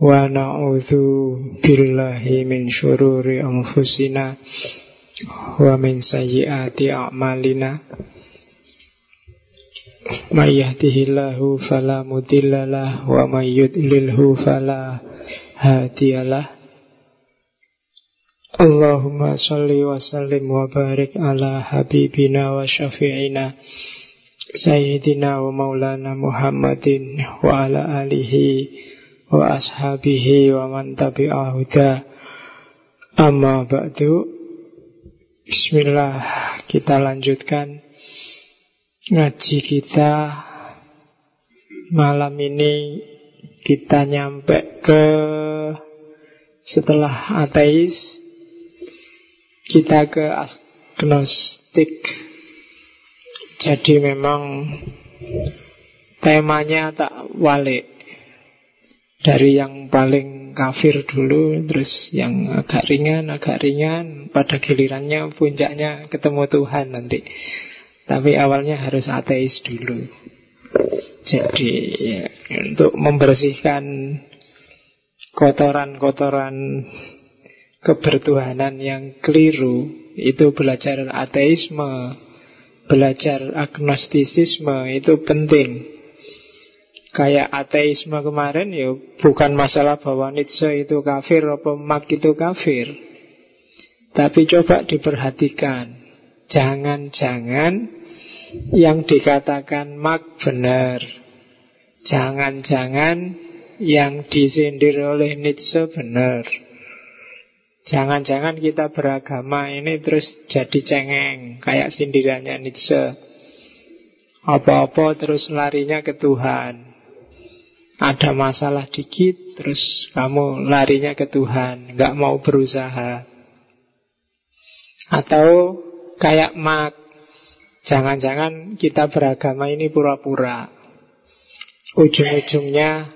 ونعوذ بالله من شرور أنفسنا ومن سيئات أعمالنا من يهده الله فلا مضل له ومن يضلله فلا هادي له اللهم صل وسلم وبارك على حبيبنا وشفيعنا سيدنا ومولانا محمد وعلى آله wa ashabihi wa man tabi'ahu amma ba'du. Bismillah kita lanjutkan ngaji kita. Malam ini kita nyampe ke setelah ateis. Kita ke agnostik. Jadi memang temanya tak walik dari yang paling kafir dulu terus yang agak ringan agak ringan pada gilirannya puncaknya ketemu Tuhan nanti. Tapi awalnya harus ateis dulu. Jadi ya, untuk membersihkan kotoran-kotoran kebertuhanan yang keliru itu belajar ateisme belajar agnostisisme itu penting Kayak ateisme kemarin ya bukan masalah bahwa Nietzsche itu kafir atau Marx itu kafir. Tapi coba diperhatikan. Jangan-jangan yang dikatakan Marx benar. Jangan-jangan yang disindir oleh Nietzsche benar. Jangan-jangan kita beragama ini terus jadi cengeng Kayak sindirannya Nietzsche Apa-apa terus larinya ke Tuhan ada masalah dikit, terus kamu larinya ke Tuhan, nggak mau berusaha. Atau kayak mak, jangan-jangan kita beragama ini pura-pura. Ujung-ujungnya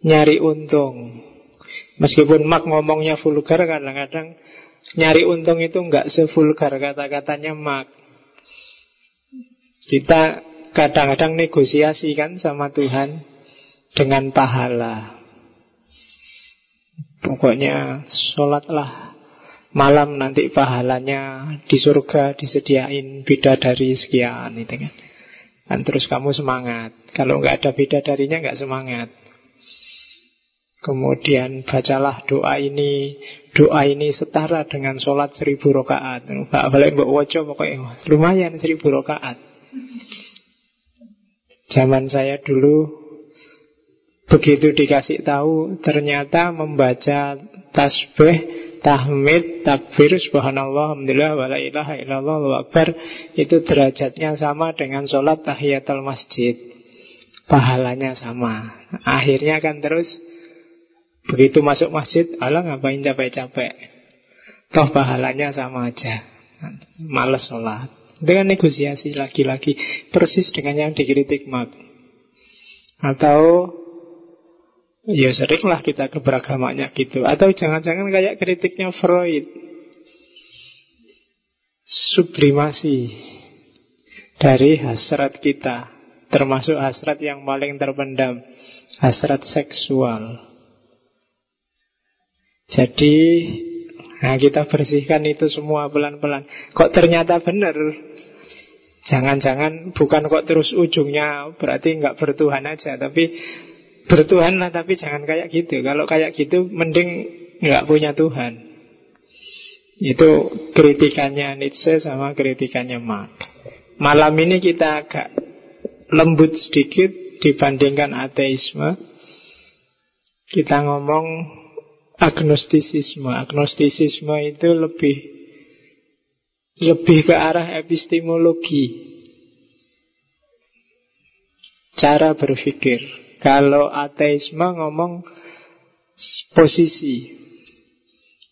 nyari untung. Meskipun mak ngomongnya vulgar, kadang-kadang nyari untung itu nggak sevulgar kata-katanya mak. Kita kadang-kadang negosiasi kan sama Tuhan dengan pahala. Pokoknya sholatlah malam nanti pahalanya di surga disediain bidadari sekian itu kan. Dan terus kamu semangat. Kalau nggak ada bidadarinya nggak semangat. Kemudian bacalah doa ini Doa ini setara dengan sholat seribu rokaat Gak boleh mbak wojo pokoknya Lumayan seribu rokaat Zaman saya dulu Begitu dikasih tahu ternyata membaca tasbih, tahmid, takbir, subhanallah, alhamdulillah, wa la ilaha illallah, itu derajatnya sama dengan sholat tahiyatul masjid. Pahalanya sama. Akhirnya kan terus begitu masuk masjid, Allah ngapain capek-capek. Toh pahalanya sama aja. Males sholat. Dengan negosiasi lagi-lagi persis dengan yang dikritik mak. Atau Ya seringlah kita ke beragamaannya gitu. Atau jangan-jangan kayak kritiknya Freud. Sublimasi Dari hasrat kita Termasuk hasrat yang paling terpendam Hasrat seksual. Jadi Nah kita bersihkan itu semua pelan-pelan. Kok ternyata benar? Jangan-jangan bukan kok terus ujungnya Berarti nggak bertuhan aja Tapi Bertuhan lah tapi jangan kayak gitu. Kalau kayak gitu mending nggak punya Tuhan. Itu kritikannya Nietzsche sama kritikannya Marx. Malam ini kita agak lembut sedikit dibandingkan ateisme. Kita ngomong agnostisisme Agnostisisme itu lebih lebih ke arah epistemologi. Cara berpikir kalau ateisme ngomong posisi,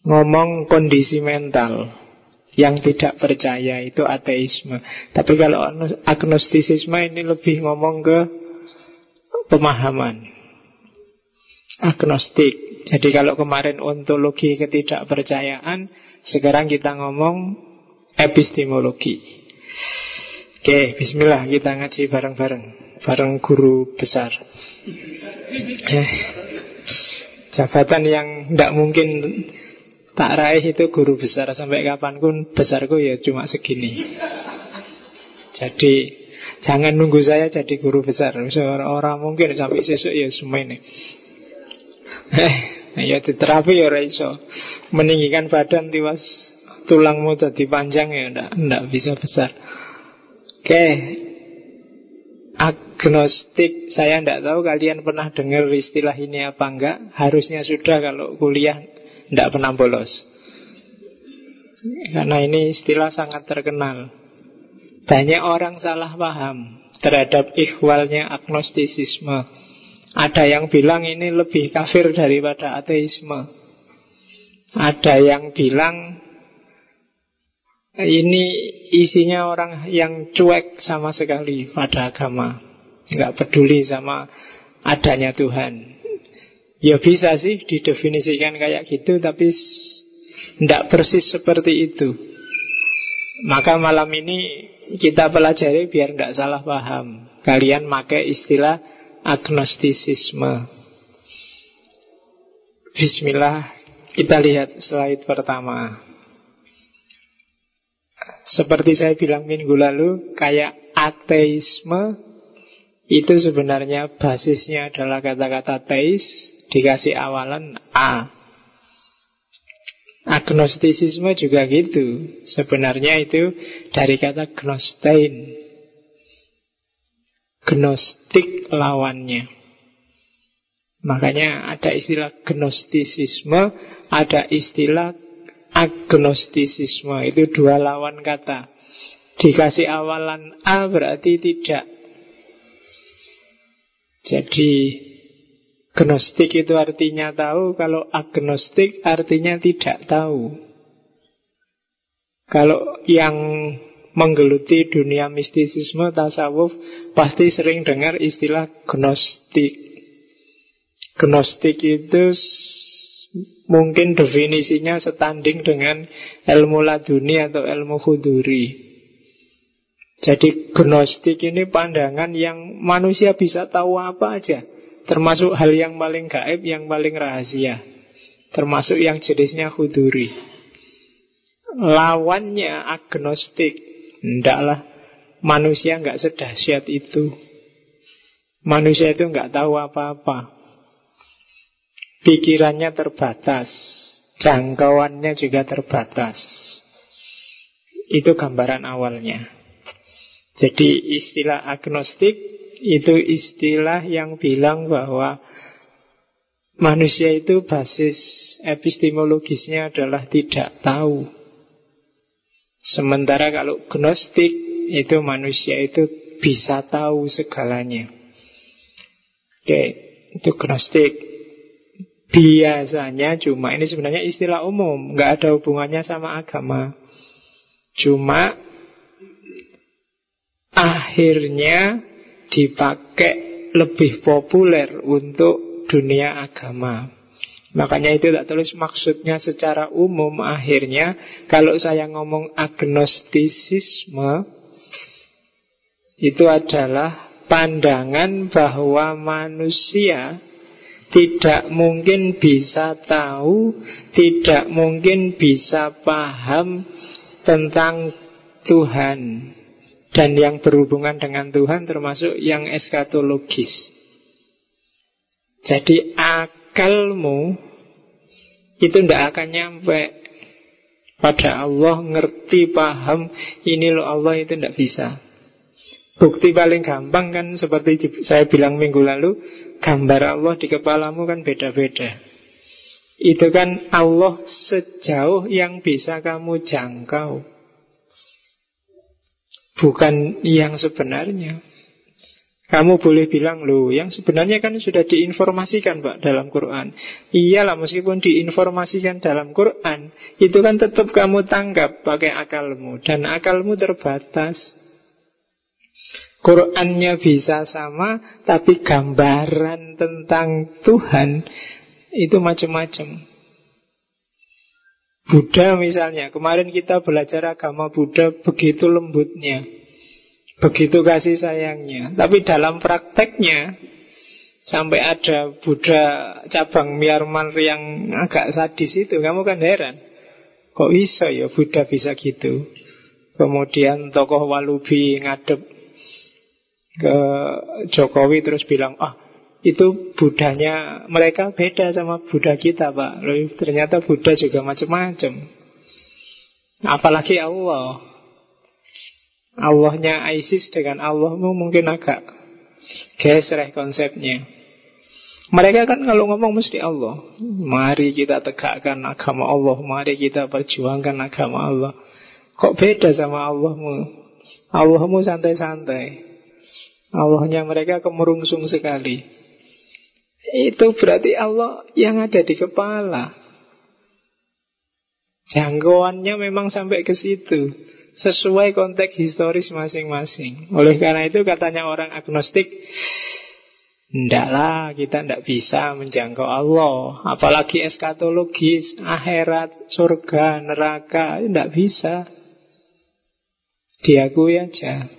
ngomong kondisi mental yang tidak percaya itu ateisme. Tapi kalau agnostisisme ini lebih ngomong ke pemahaman. Agnostik. Jadi kalau kemarin ontologi ketidakpercayaan, sekarang kita ngomong epistemologi. Oke, bismillah kita ngaji bareng-bareng. Bareng guru besar. Eh. Jabatan yang tidak mungkin tak raih itu guru besar. Sampai kapan pun besarku ya cuma segini. Jadi jangan nunggu saya jadi guru besar. Orang mungkin sampai sesuk ya semua ini Eh, ya diterapi ya raiso Meninggikan badan tiwas tulangmu tadi panjang ya enggak, enggak bisa besar. Oke Agnostik Saya enggak tahu kalian pernah dengar istilah ini apa enggak. Harusnya sudah kalau kuliah Enggak pernah bolos. Karena ini istilah sangat terkenal. Banyak orang salah paham Terhadap ikhwalnya agnostisisme Ada yang bilang ini lebih kafir daripada ateisme. Ada yang bilang ini isinya orang yang cuek sama sekali pada agama Nggak peduli sama adanya Tuhan. Ya bisa sih didefinisikan kayak gitu Tapi tidak persis seperti itu. Maka malam ini kita pelajari biar tidak salah paham. Kalian pakai istilah agnostisisme Bismillah Kita lihat slide pertama. Seperti saya bilang minggu lalu, kayak ateisme itu sebenarnya basisnya adalah kata-kata teis dikasih awalan A. Agnostisisme juga gitu. Sebenarnya itu dari kata gnostein. Gnostik lawannya. Makanya ada istilah gnostisisme, ada istilah agnostisisme itu dua lawan kata. Dikasih awalan A berarti tidak. Jadi gnostik itu artinya tahu, kalau agnostik artinya tidak tahu. Kalau yang menggeluti dunia mistisisme tasawuf pasti sering dengar istilah gnostik. Gnostik itu mungkin definisinya setanding dengan ilmu laduni atau ilmu khuduri. Jadi gnostik ini pandangan yang manusia bisa tahu apa aja. Termasuk hal yang paling gaib, yang paling rahasia. Termasuk yang jenisnya khuduri. Lawannya agnostik. Ndaklah, manusia nggak sedahsyat itu. Manusia itu nggak tahu apa-apa. Pikirannya terbatas Jangkauannya juga terbatas Itu gambaran awalnya Jadi istilah agnostik Itu istilah yang bilang bahwa Manusia itu basis epistemologisnya adalah tidak tahu. Sementara kalau gnostik Itu manusia itu bisa tahu segalanya. Oke, itu gnostik. Biasanya cuma ini sebenarnya istilah umum, nggak ada hubungannya sama agama. Cuma akhirnya dipakai lebih populer untuk dunia agama. Makanya itu tak tulis maksudnya secara umum akhirnya kalau saya ngomong agnostisisme itu adalah pandangan bahwa manusia tidak mungkin bisa tahu, tidak mungkin bisa paham tentang Tuhan dan yang berhubungan dengan Tuhan termasuk yang eskatologis. Jadi akalmu itu tidak akan nyampe pada Allah ngerti paham ini loh Allah itu tidak bisa. Bukti paling gampang kan seperti saya bilang minggu lalu Gambar Allah di kepalamu kan beda-beda Itu kan Allah sejauh yang bisa kamu jangkau Bukan yang sebenarnya kamu boleh bilang loh, yang sebenarnya kan sudah diinformasikan Pak dalam Quran. Iyalah meskipun diinformasikan dalam Quran, itu kan tetap kamu tangkap pakai akalmu dan akalmu terbatas. Qurannya bisa sama, tapi gambaran tentang Tuhan itu macam-macam. Buddha misalnya, kemarin kita belajar agama Buddha begitu lembutnya, begitu kasih sayangnya. Tapi dalam prakteknya, Sampai ada Buddha cabang Myanmar yang agak sadis itu Kamu kan heran Kok bisa ya Buddha bisa gitu Kemudian tokoh Walubi ngadep ke Jokowi terus bilang, ah itu Budanya mereka beda sama Buddha kita pak. Ternyata Buddha juga macam-macam. Apalagi Allah. Allahnya ISIS dengan Allahmu mungkin agak gesreh konsepnya. Mereka kan kalau ngomong mesti Allah. Mari kita tegakkan agama Allah. Mari kita perjuangkan agama Allah. Kok beda sama Allahmu? Allahmu santai-santai. Allahnya mereka kemerungsung sekali. Itu berarti Allah yang ada di kepala. Jangkauannya memang sampai ke situ. Sesuai konteks historis masing-masing. Oleh karena itu katanya orang agnostik, Ndaklah kita ndak bisa menjangkau Allah Apalagi eskatologis Akhirat, surga, neraka Ndak bisa diakui aja.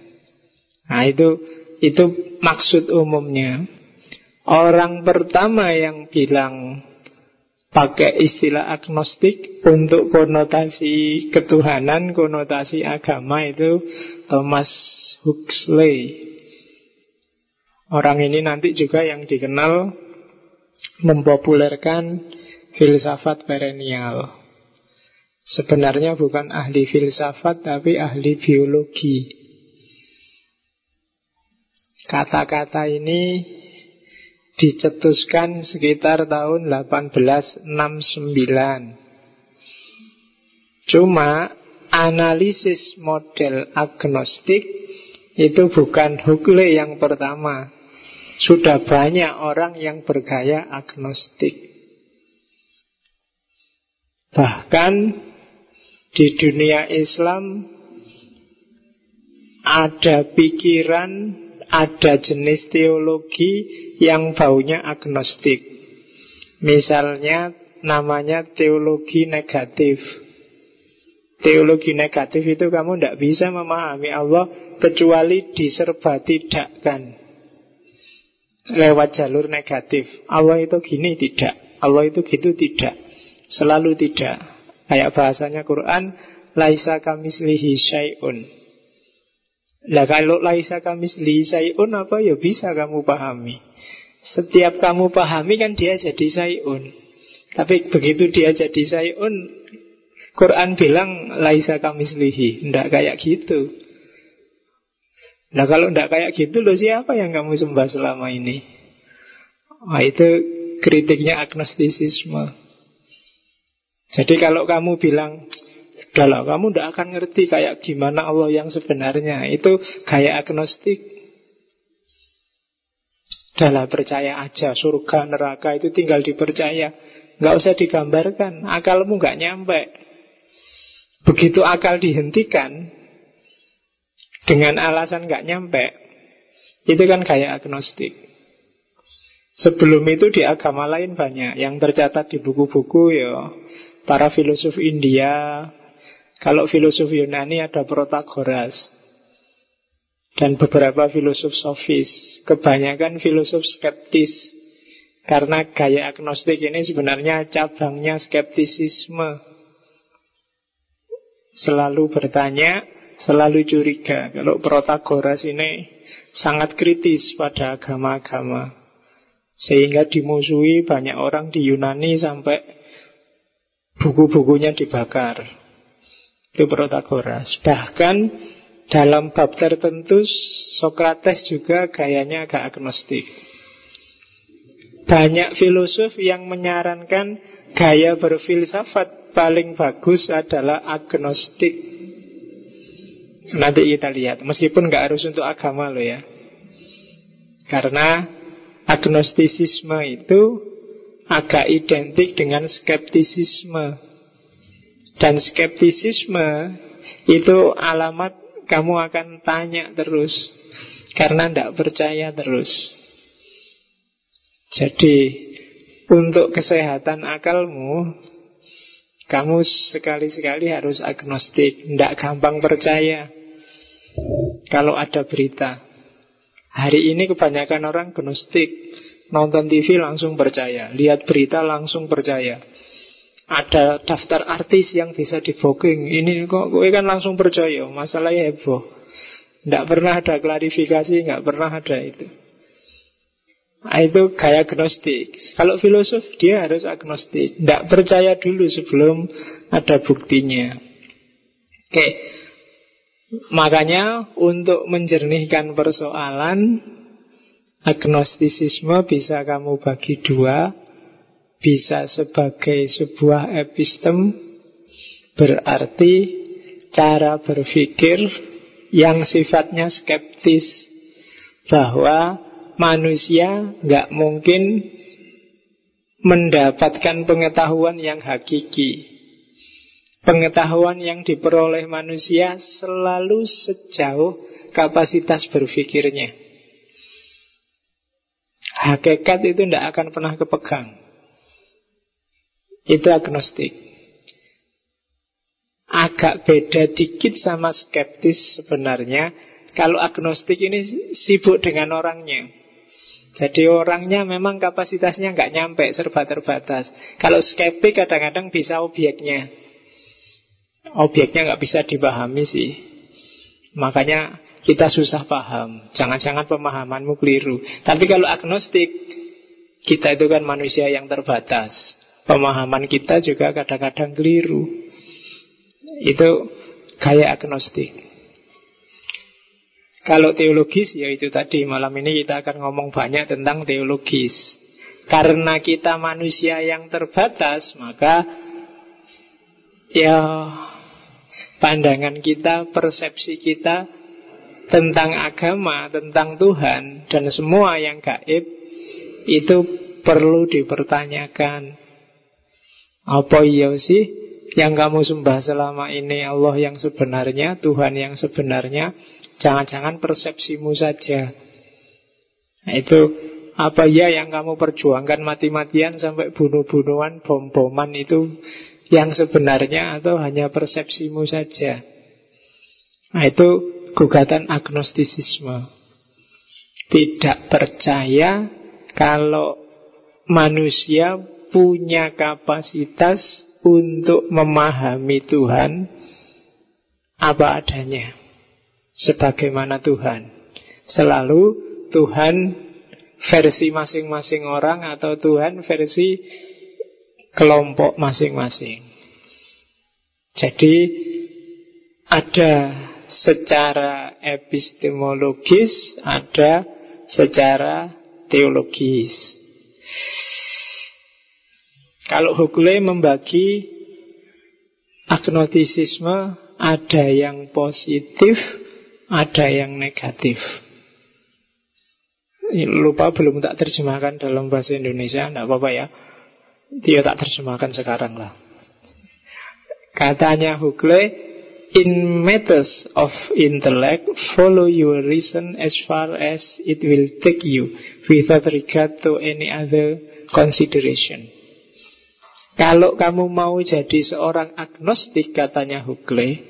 Nah itu itu maksud umumnya. Orang pertama yang bilang pakai istilah agnostik untuk konotasi ketuhanan, konotasi agama itu Thomas Huxley. Orang ini nanti juga yang dikenal mempopulerkan filsafat perennial. Sebenarnya bukan ahli filsafat tapi ahli biologi. Kata-kata ini dicetuskan sekitar tahun 1869. Cuma analisis model agnostik itu bukan Huxley yang pertama. Sudah banyak orang yang bergaya agnostik. Bahkan di dunia Islam ada pikiran, ada jenis teologi yang baunya agnostik. Misalnya namanya teologi negatif. Teologi negatif itu kamu tidak bisa memahami Allah kecuali diserba tidakkan lewat jalur negatif. Allah itu gini tidak, Allah itu gitu tidak, selalu tidak. Kayak bahasanya Quran, laisa kamislihi syai'un. Lah kalau laisa kamislihi syai'un apa ya bisa kamu pahami. Setiap kamu pahami kan dia jadi syai'un. Tapi begitu dia jadi syai'un, Quran bilang laisa kamislihi, ndak kayak gitu. Nah kalau ndak kayak gitu loh siapa yang kamu sembah selama ini? Nah itu kritiknya agnostisisme. Jadi kalau kamu bilang Udahlah, kamu tidak akan ngerti kayak gimana Allah yang sebenarnya Itu kayak agnostik. Udahlah, percaya aja Surga, neraka itu tinggal dipercaya. Nggak usah digambarkan Akalmu nggak nyampe. Begitu akal dihentikan Dengan alasan nggak nyampe Itu kan kayak agnostik. Sebelum itu di agama lain banyak. Yang tercatat di buku-buku ya para filosof India. Kalau filosof Yunani ada Protagoras dan beberapa filosof sofis. Kebanyakan filosof skeptis karena gaya agnostik ini sebenarnya cabangnya skeptisisme. Selalu bertanya, selalu curiga. Kalau Protagoras ini sangat kritis pada agama-agama. Sehingga dimusuhi banyak orang di Yunani sampai buku-bukunya dibakar. Itu Protagoras. Bahkan dalam bab tertentu Sokrates juga gayanya agak agnostik. Banyak filosof yang menyarankan gaya berfilsafat paling bagus adalah agnostik. Nanti kita lihat, meskipun nggak harus untuk agama loh ya. Karena agnostisisme itu agak identik dengan skeptisisme. Dan skeptisisme itu alamat kamu akan tanya terus karena tidak percaya terus. Jadi untuk kesehatan akalmu kamu sekali-sekali harus agnostik, tidak gampang percaya kalau ada berita. Hari ini kebanyakan orang agnostik, Nonton TV langsung percaya Lihat berita langsung percaya Ada daftar artis yang bisa di booking Ini kok gue kan langsung percaya Masalahnya heboh. Tidak pernah ada klarifikasi Tidak pernah ada itu. Nah, Itu gaya agnostik. Kalau filosof dia harus agnostik. Tidak percaya dulu sebelum ada buktinya. Oke. Makanya untuk menjernihkan persoalan Agnostisisme bisa kamu bagi dua Bisa sebagai sebuah epistem Berarti cara berpikir yang sifatnya skeptis Bahwa manusia nggak mungkin mendapatkan pengetahuan yang hakiki Pengetahuan yang diperoleh manusia selalu sejauh kapasitas berpikirnya. Hakikat itu tidak akan pernah kepegang. Itu agnostik. Agak beda dikit sama skeptis sebenarnya. Kalau agnostik ini sibuk dengan orangnya. Jadi orangnya memang kapasitasnya nggak nyampe, serba terbatas. Kalau skeptik kadang-kadang bisa obyeknya objeknya nggak bisa dipahami sih. Makanya kita susah paham. Jangan-jangan pemahamanmu keliru. Tapi kalau agnostik, kita itu kan manusia yang terbatas. Pemahaman kita juga kadang-kadang keliru. Itu kayak agnostik. Kalau teologis, ya itu tadi. Malam ini kita akan ngomong banyak tentang teologis. Karena kita manusia yang terbatas, maka ya pandangan kita, persepsi kita tentang agama, tentang Tuhan dan semua yang gaib itu perlu dipertanyakan. Apa iya sih yang kamu sembah selama ini Allah yang sebenarnya, Tuhan yang sebenarnya? Jangan-jangan persepsimu saja. Nah, itu apa ya yang kamu perjuangkan mati-matian sampai bunuh-bunuhan, bom-boman itu yang sebenarnya atau hanya persepsimu saja. Nah itu gugatan agnostisisme. Tidak percaya kalau manusia punya kapasitas untuk memahami Tuhan apa adanya. Sebagaimana Tuhan. Selalu Tuhan versi masing-masing orang atau Tuhan versi kelompok masing-masing. Jadi ada secara epistemologis, ada secara teologis. Kalau Hukle membagi agnotisisme ada yang positif, ada yang negatif. Lupa belum tak terjemahkan dalam bahasa Indonesia, tidak apa-apa ya. Dia tak terjemahkan sekarang lah. Katanya Huxley, in matters of intellect, follow your reason as far as it will take you, without regard to any other consideration. Kalau kamu mau jadi seorang agnostik, katanya Huxley,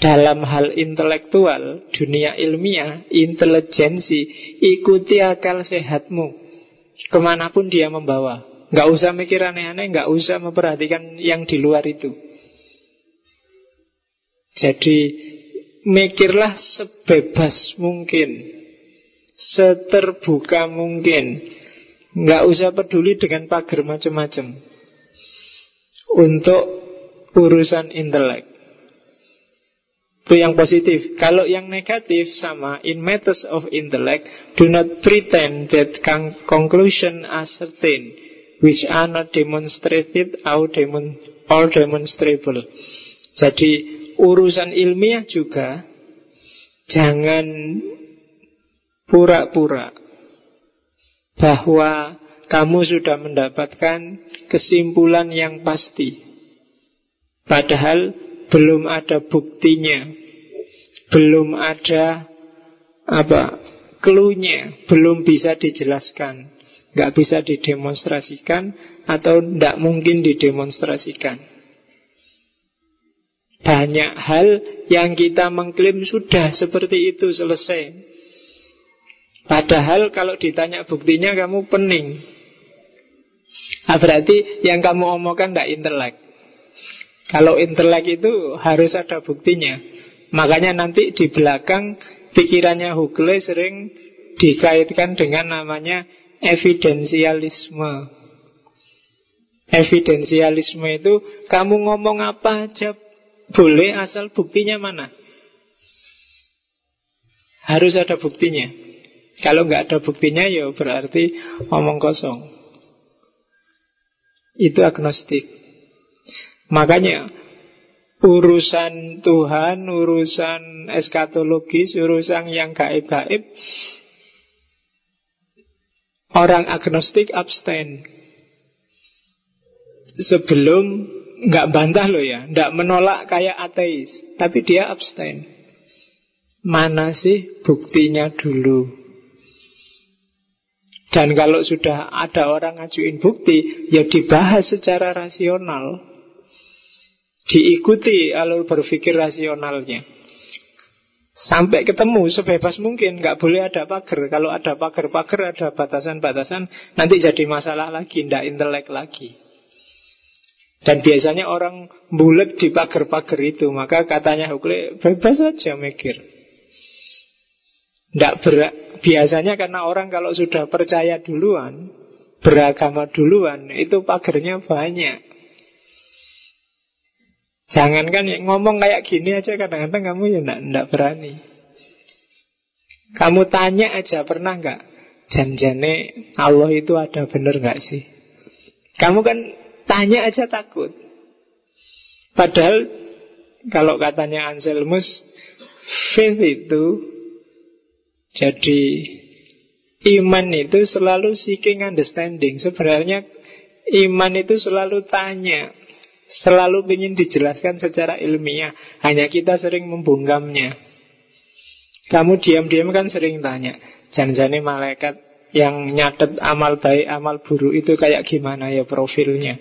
dalam hal intelektual, dunia ilmiah, intelijensi, ikuti akal sehatmu. Ke mana pun dia membawa. Nggak usah mikir aneh-aneh, nggak usah memperhatikan yang di luar itu. Jadi mikirlah sebebas mungkin, seterbuka mungkin. Nggak usah peduli dengan pagar macam-macam. Untuk urusan intelek. Itu yang positif. Kalau yang negatif sama in matters of intellect, do not pretend that conclusion are certain which are not demonstrated or, demon, or demonstrable. Jadi urusan ilmiah juga jangan pura-pura bahwa kamu sudah mendapatkan kesimpulan yang pasti. Padahal belum ada buktinya, belum ada apa klunya, belum bisa dijelaskan nggak bisa didemonstrasikan atau tidak mungkin didemonstrasikan. Banyak hal yang kita mengklaim sudah seperti itu selesai. Padahal kalau ditanya buktinya kamu pening. Nah, berarti yang kamu omongkan tidak intelek. Kalau intelek itu harus ada buktinya. Makanya nanti di belakang pikirannya Hugle sering dikaitkan dengan namanya evidensialisme. Evidensialisme itu kamu ngomong apa aja boleh asal buktinya mana. Harus ada buktinya. Kalau nggak ada buktinya ya berarti omong kosong. Itu agnostik. Makanya urusan Tuhan, urusan eskatologis, urusan yang gaib-gaib, orang agnostik abstain. Sebelum nggak bantah loh ya, nggak menolak kayak ateis, tapi dia abstain. Mana sih buktinya dulu? Dan kalau sudah ada orang ngajuin bukti, ya dibahas secara rasional. Diikuti alur berpikir rasionalnya. Sampai ketemu sebebas mungkin Nggak boleh ada pagar. Kalau ada pagar-pagar ada batasan-batasan Nanti jadi masalah lagi Tidak intelek lagi. Dan biasanya orang bulat di pagar-pagar itu Maka katanya Hukle Bebas saja mikir. Nggak berak Biasanya karena orang kalau sudah percaya duluan Beragama duluan Itu pagarnya banyak Jangankan ngomong kayak gini aja kadang-kadang kamu ya enggak, enggak berani. Kamu tanya aja pernah nggak janjane Allah itu ada bener nggak sih? Kamu kan tanya aja takut. Padahal kalau katanya Anselmus, faith itu jadi iman itu selalu seeking understanding. Sebenarnya iman itu selalu tanya Selalu ingin dijelaskan secara ilmiah. Hanya kita sering membungkamnya. Kamu diam-diam kan sering tanya Jangan-jangan malaikat yang nyatet amal baik, amal buruk itu kayak gimana ya profilnya?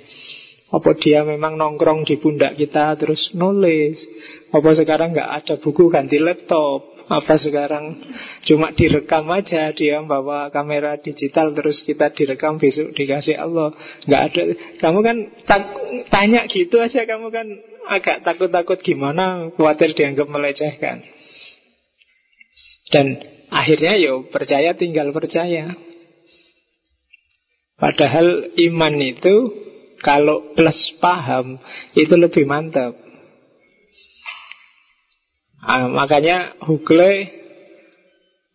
Apa dia memang nongkrong di pundak kita terus nulis? Apa sekarang nggak ada buku ganti laptop Apa sekarang? Cuma direkam aja Dia bawa kamera digital terus kita direkam besok dikasih Allah. Nggak ada. Kamu kan tak, tanya gitu aja kamu kan agak takut-takut gimana Khawatir dianggap melecehkan. Dan akhirnya yo ya percaya tinggal percaya. Padahal iman itu kalau plus paham itu lebih mantap. Nah, makanya Hugle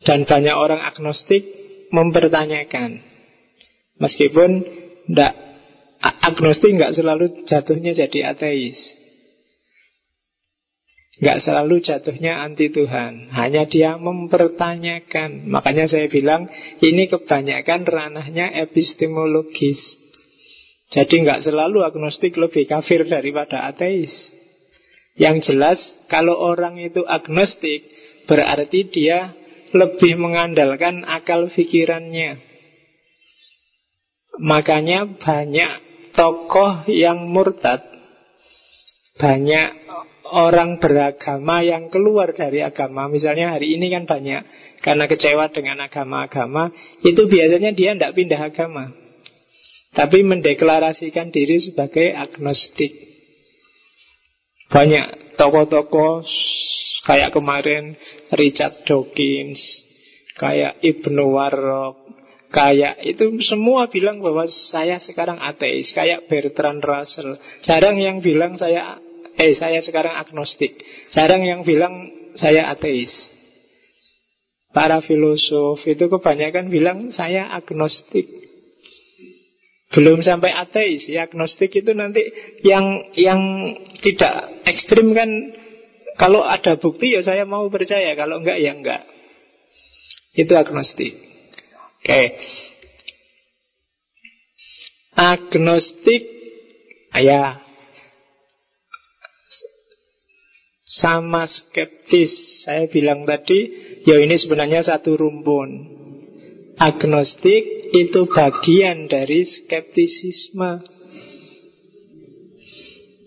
dan banyak orang agnostik mempertanyakan. Meskipun ndak agnostik nggak selalu jatuhnya jadi ateis. Nggak selalu jatuhnya anti Tuhan Hanya dia mempertanyakan Makanya saya bilang Ini kebanyakan ranahnya epistemologis jadi nggak selalu agnostik lebih kafir daripada ateis. Yang jelas kalau orang itu agnostik berarti dia lebih mengandalkan akal pikirannya. Makanya banyak tokoh yang murtad, banyak orang beragama yang keluar dari agama. Misalnya hari ini kan banyak karena kecewa dengan agama-agama, itu biasanya dia tidak pindah agama. Tapi mendeklarasikan diri sebagai agnostik Banyak tokoh-tokoh Kayak kemarin Richard Dawkins Kayak Ibnu Warok Kayak itu semua bilang bahwa saya sekarang ateis Kayak Bertrand Russell. Jarang yang bilang saya Eh saya sekarang agnostik. Jarang yang bilang saya ateis. Para filosof itu kebanyakan bilang saya agnostik belum sampai ateis, ya agnostik itu nanti yang yang tidak ekstrim kan kalau ada bukti ya saya mau percaya, kalau enggak ya enggak. Itu agnostik. Oke. Agnostik ya sama skeptis. Saya bilang tadi, ya ini sebenarnya satu rumpun. Agnostik itu bagian dari skeptisisme.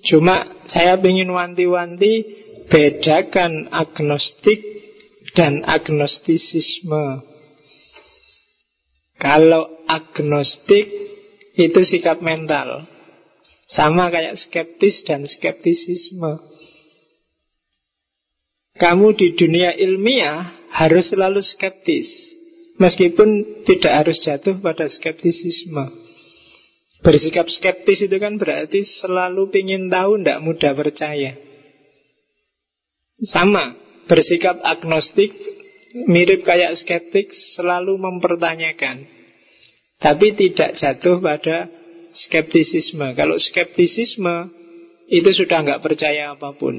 Cuma saya ingin wanti-wanti bedakan agnostik dan agnostisisme. Kalau agnostik itu sikap mental. Sama kayak skeptis dan skeptisisme. Kamu di dunia ilmiah harus selalu skeptis. Meskipun tidak harus jatuh pada skeptisisme. Bersikap skeptis itu kan berarti selalu ingin tahu, tidak mudah percaya. Sama, bersikap agnostik mirip kayak skeptik selalu mempertanyakan. Tapi tidak jatuh pada skeptisisme. Kalau skeptisisme itu sudah nggak percaya apa pun.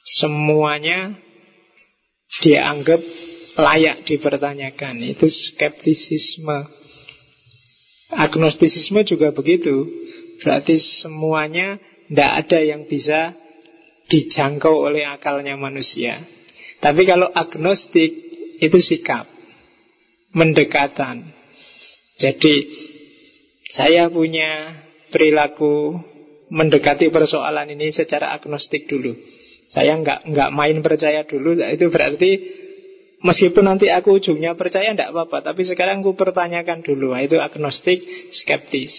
Semuanya dia anggap layak dipertanyakan. Itu skeptisisme. Agnostisisme juga begitu. Berarti semuanya tidak ada yang bisa dijangkau oleh akalnya manusia. Tapi kalau agnostik itu sikap, mendekatan. Jadi saya punya perilaku mendekati persoalan ini secara agnostik dulu. Saya nggak nggak main percaya dulu. Itu berarti meskipun nanti aku ujungnya percaya tidak apa-apa. Tapi sekarang aku pertanyakan dulu. Nah, itu agnostik, skeptis.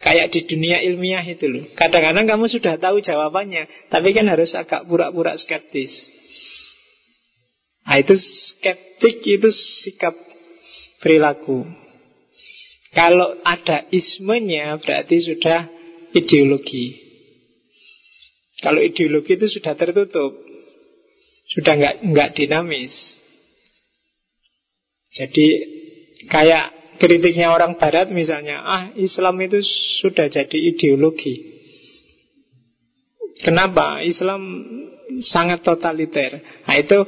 Kayak di dunia ilmiah itu loh. Kadang-kadang kamu sudah tahu jawabannya, tapi kan harus agak pura-pura skeptis. Nah, itu skeptik itu sikap perilaku. Kalau ada ismenya berarti sudah ideologi. Kalau ideologi itu sudah tertutup, sudah nggak nggak dinamis. Jadi kayak kritiknya orang Barat misalnya, ah Islam itu sudah jadi ideologi. Kenapa? Islam sangat totaliter. Nah itu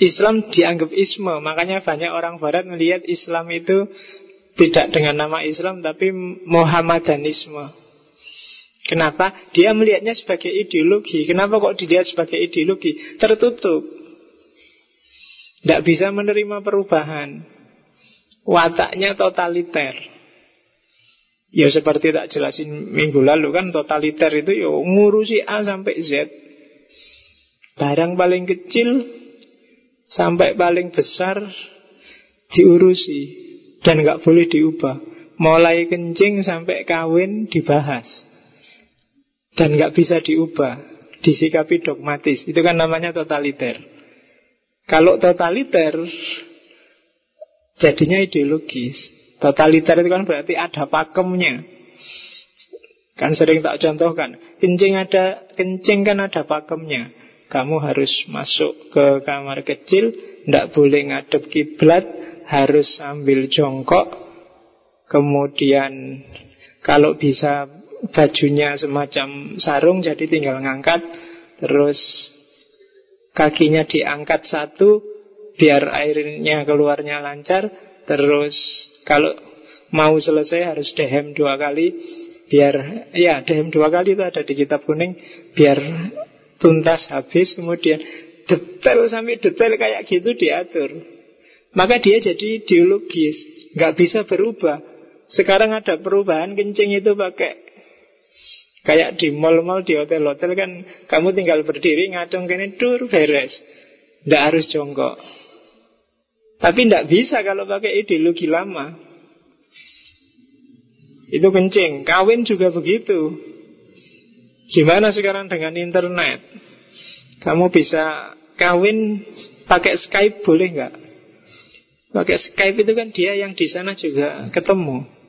Islam dianggap isme, makanya banyak orang Barat melihat Islam itu tidak dengan nama Islam tapi Muhammadanisme. Kenapa? Dia melihatnya sebagai ideologi. Kenapa kok dilihat sebagai ideologi? Tertutup. Tidak bisa menerima perubahan. Wataknya totaliter. Ya seperti tak jelasin minggu lalu kan totaliter itu ya ngurusi A sampai Z. Barang paling kecil sampai paling besar diurusi dan nggak boleh diubah. Mulai kencing sampai kawin dibahas dan nggak bisa diubah, disikapi dogmatis. Itu kan namanya totaliter. Kalau totaliter jadinya ideologis. Totaliter itu kan berarti ada pakemnya. Kan sering tak contohkan, kencing ada kencing kan ada pakemnya. Kamu harus masuk ke kamar kecil, tidak boleh ngadep kiblat, harus sambil jongkok Kemudian kalau bisa bajunya semacam sarung jadi tinggal ngangkat Terus kakinya diangkat satu biar airnya keluarnya lancar Terus kalau mau selesai harus dehem dua kali Biar, ya dehem dua kali itu ada di kitab kuning Biar tuntas habis kemudian detail sampai detail kayak gitu diatur maka dia jadi ideologis, nggak bisa berubah. Sekarang ada perubahan kencing itu pakai Kayak di mall-mall, di hotel-hotel kan Kamu tinggal berdiri, ngacung kene, dur, beres. Tidak harus jongkok. Tapi tidak bisa kalau pakai ideologi lama. Itu kencing. Kawin juga begitu. Gimana sekarang dengan internet? Kamu bisa kawin pakai Skype boleh nggak? Pakai Skype itu kan dia yang di sana juga ketemu.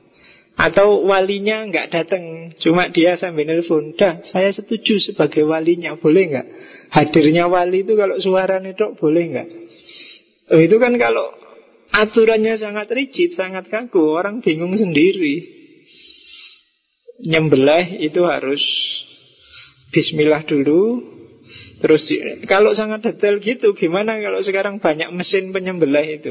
Atau walinya nggak datang, cuma dia sambil nelfon. Dah, saya setuju sebagai walinya, boleh nggak? Hadirnya wali itu kalau suara itu boleh nggak? Oh, itu kan kalau aturannya sangat rigid, sangat kaku, orang bingung sendiri. Nyembelah itu harus Bismillah dulu, Terus kalau sangat detail gitu Gimana kalau sekarang banyak mesin penyembelah itu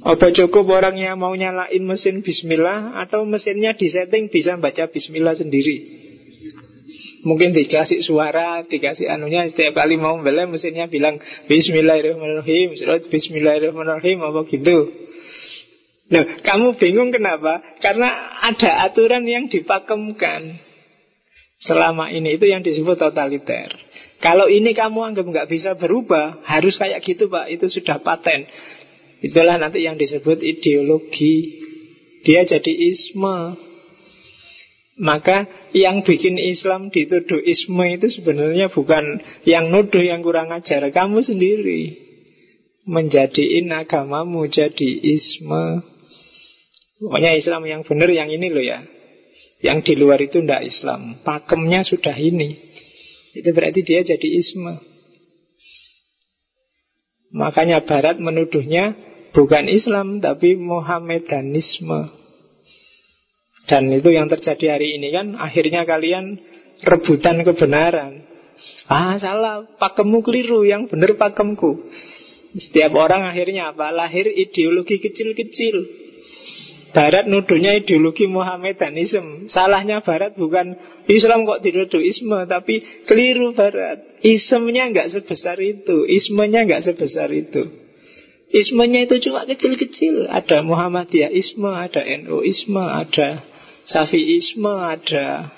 Apa cukup orang yang mau nyalain mesin bismillah Atau mesinnya disetting bisa baca bismillah sendiri. Mungkin dikasih suara, dikasih anunya Setiap kali mau membelai mesinnya bilang Bismillahirrahmanirrahim. Bismillahirrahmanirrahim Apa gitu. Nah, kamu bingung kenapa? Karena ada aturan yang dipakemkan. Selama ini itu yang disebut totaliter. Kalau ini kamu anggap nggak bisa berubah, harus kayak gitu pak, itu sudah paten. Itulah nanti yang disebut ideologi. Dia jadi isme. Maka yang bikin Islam dituduh isme itu sebenarnya bukan yang nuduh yang kurang ajar. Kamu sendiri menjadiin agamamu jadi isme. Pokoknya Islam yang benar yang ini loh ya. Yang di luar itu ndak Islam. Pakemnya sudah ini. Itu berarti dia jadi isme. Makanya Barat menuduhnya bukan Islam tapi Mohamedanisme. Dan itu yang terjadi hari ini kan akhirnya kalian rebutan kebenaran. Ah salah, pakemmu keliru, yang benar pakemku. Setiap orang akhirnya apa? Lahir ideologi kecil-kecil. Barat nuduhnya ideologi Muhammadanisme. Salahnya Barat bukan Islam kok dituduh isme, tapi keliru Barat. Ismenya nggak sebesar itu, ismenya nggak sebesar itu. Ismenya itu cuma kecil-kecil. Ada Muhammadiyah isme, ada NU isme, ada Safiisme ada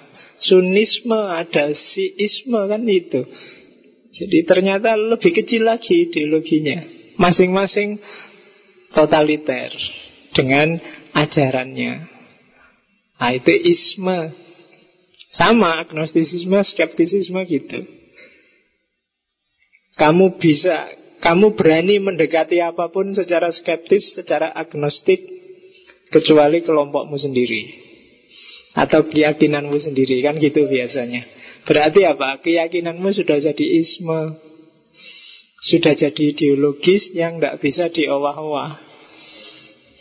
Sunisme ada Siisme kan itu. Jadi ternyata lebih kecil lagi ideologinya. Masing-masing totaliter Dengan ajarannya. Nah itu isme. Sama agnostisisme, skeptisisme gitu. Kamu bisa Kamu berani mendekati apa pun secara skeptis, secara agnostik Kecuali kelompokmu sendiri atau keyakinanmu sendiri kan gitu biasanya. Berarti apa? Keyakinanmu sudah jadi isme, sudah jadi ideologis yang tidak bisa diowah-owah.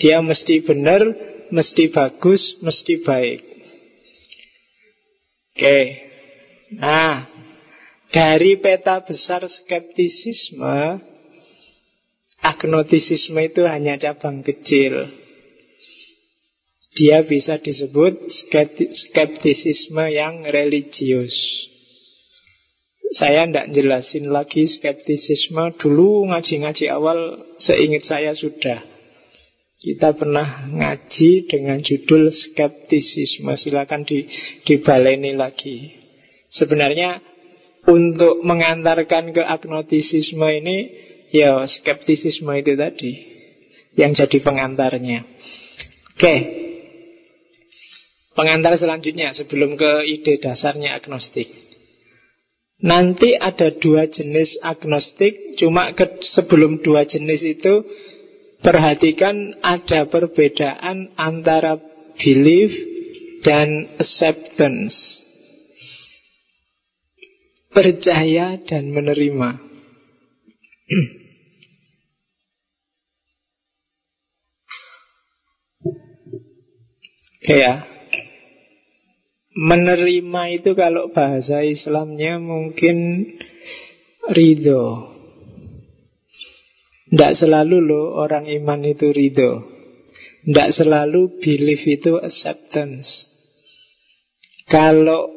Dia mesti benar, mesti bagus, mesti baik. Oke. Nah, dari peta besar skeptisisme, agnotisisme itu hanya cabang kecil. Dia bisa disebut skeptisisme yang religius. Saya tidak jelasin lagi skeptisisme. Dulu ngaji-ngaji awal Seingat saya sudah. Kita pernah ngaji dengan judul skeptisisme. Silakan di, dibaleni lagi. Sebenarnya Untuk mengantarkan ke agnotisisme ini Ya skeptisisme itu tadi Yang jadi pengantarnya Oke Pengantar selanjutnya sebelum ke ide dasarnya agnostik. Nanti ada dua jenis agnostik, cuma ke, sebelum dua jenis itu perhatikan ada perbedaan antara belief dan acceptance. Percaya dan menerima. ya. Menerima itu kalau bahasa Islamnya mungkin ridho. Tidak selalu loh orang iman itu ridho. Tidak selalu belief itu acceptance. Kalau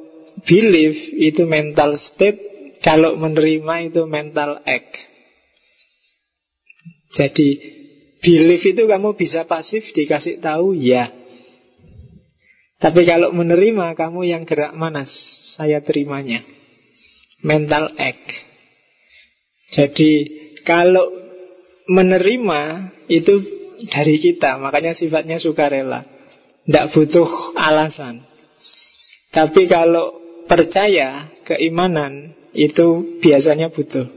belief itu mental state, kalau menerima itu mental act. Jadi belief itu kamu bisa pasif dikasih tahu ya. Tapi kalau menerima kamu yang gerak manas Saya terimanya. Mental act. Jadi kalau menerima itu dari kita. Makanya sifatnya sukarela. Tidak butuh alasan. Tapi kalau percaya keimanan Itu biasanya butuh.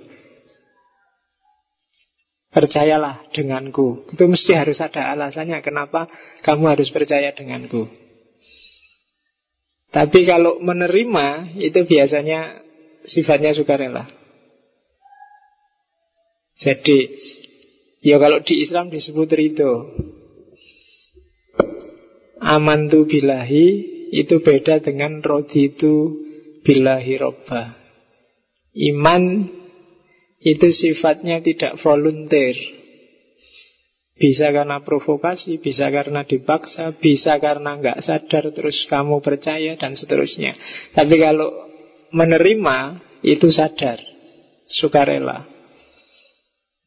Percayalah denganku. Itu mesti harus ada alasannya Kenapa kamu harus percaya denganku tapi kalau menerima itu biasanya sifatnya sukarela. Jadi ya kalau di Islam disebut ridho. Aman tu bilahi itu beda dengan rodi itu bilahi robba. Iman itu sifatnya tidak volunteer. Bisa karena provokasi, bisa karena dipaksa, bisa karena nggak sadar terus kamu percaya dan seterusnya. Tapi kalau menerima itu sadar, sukarela.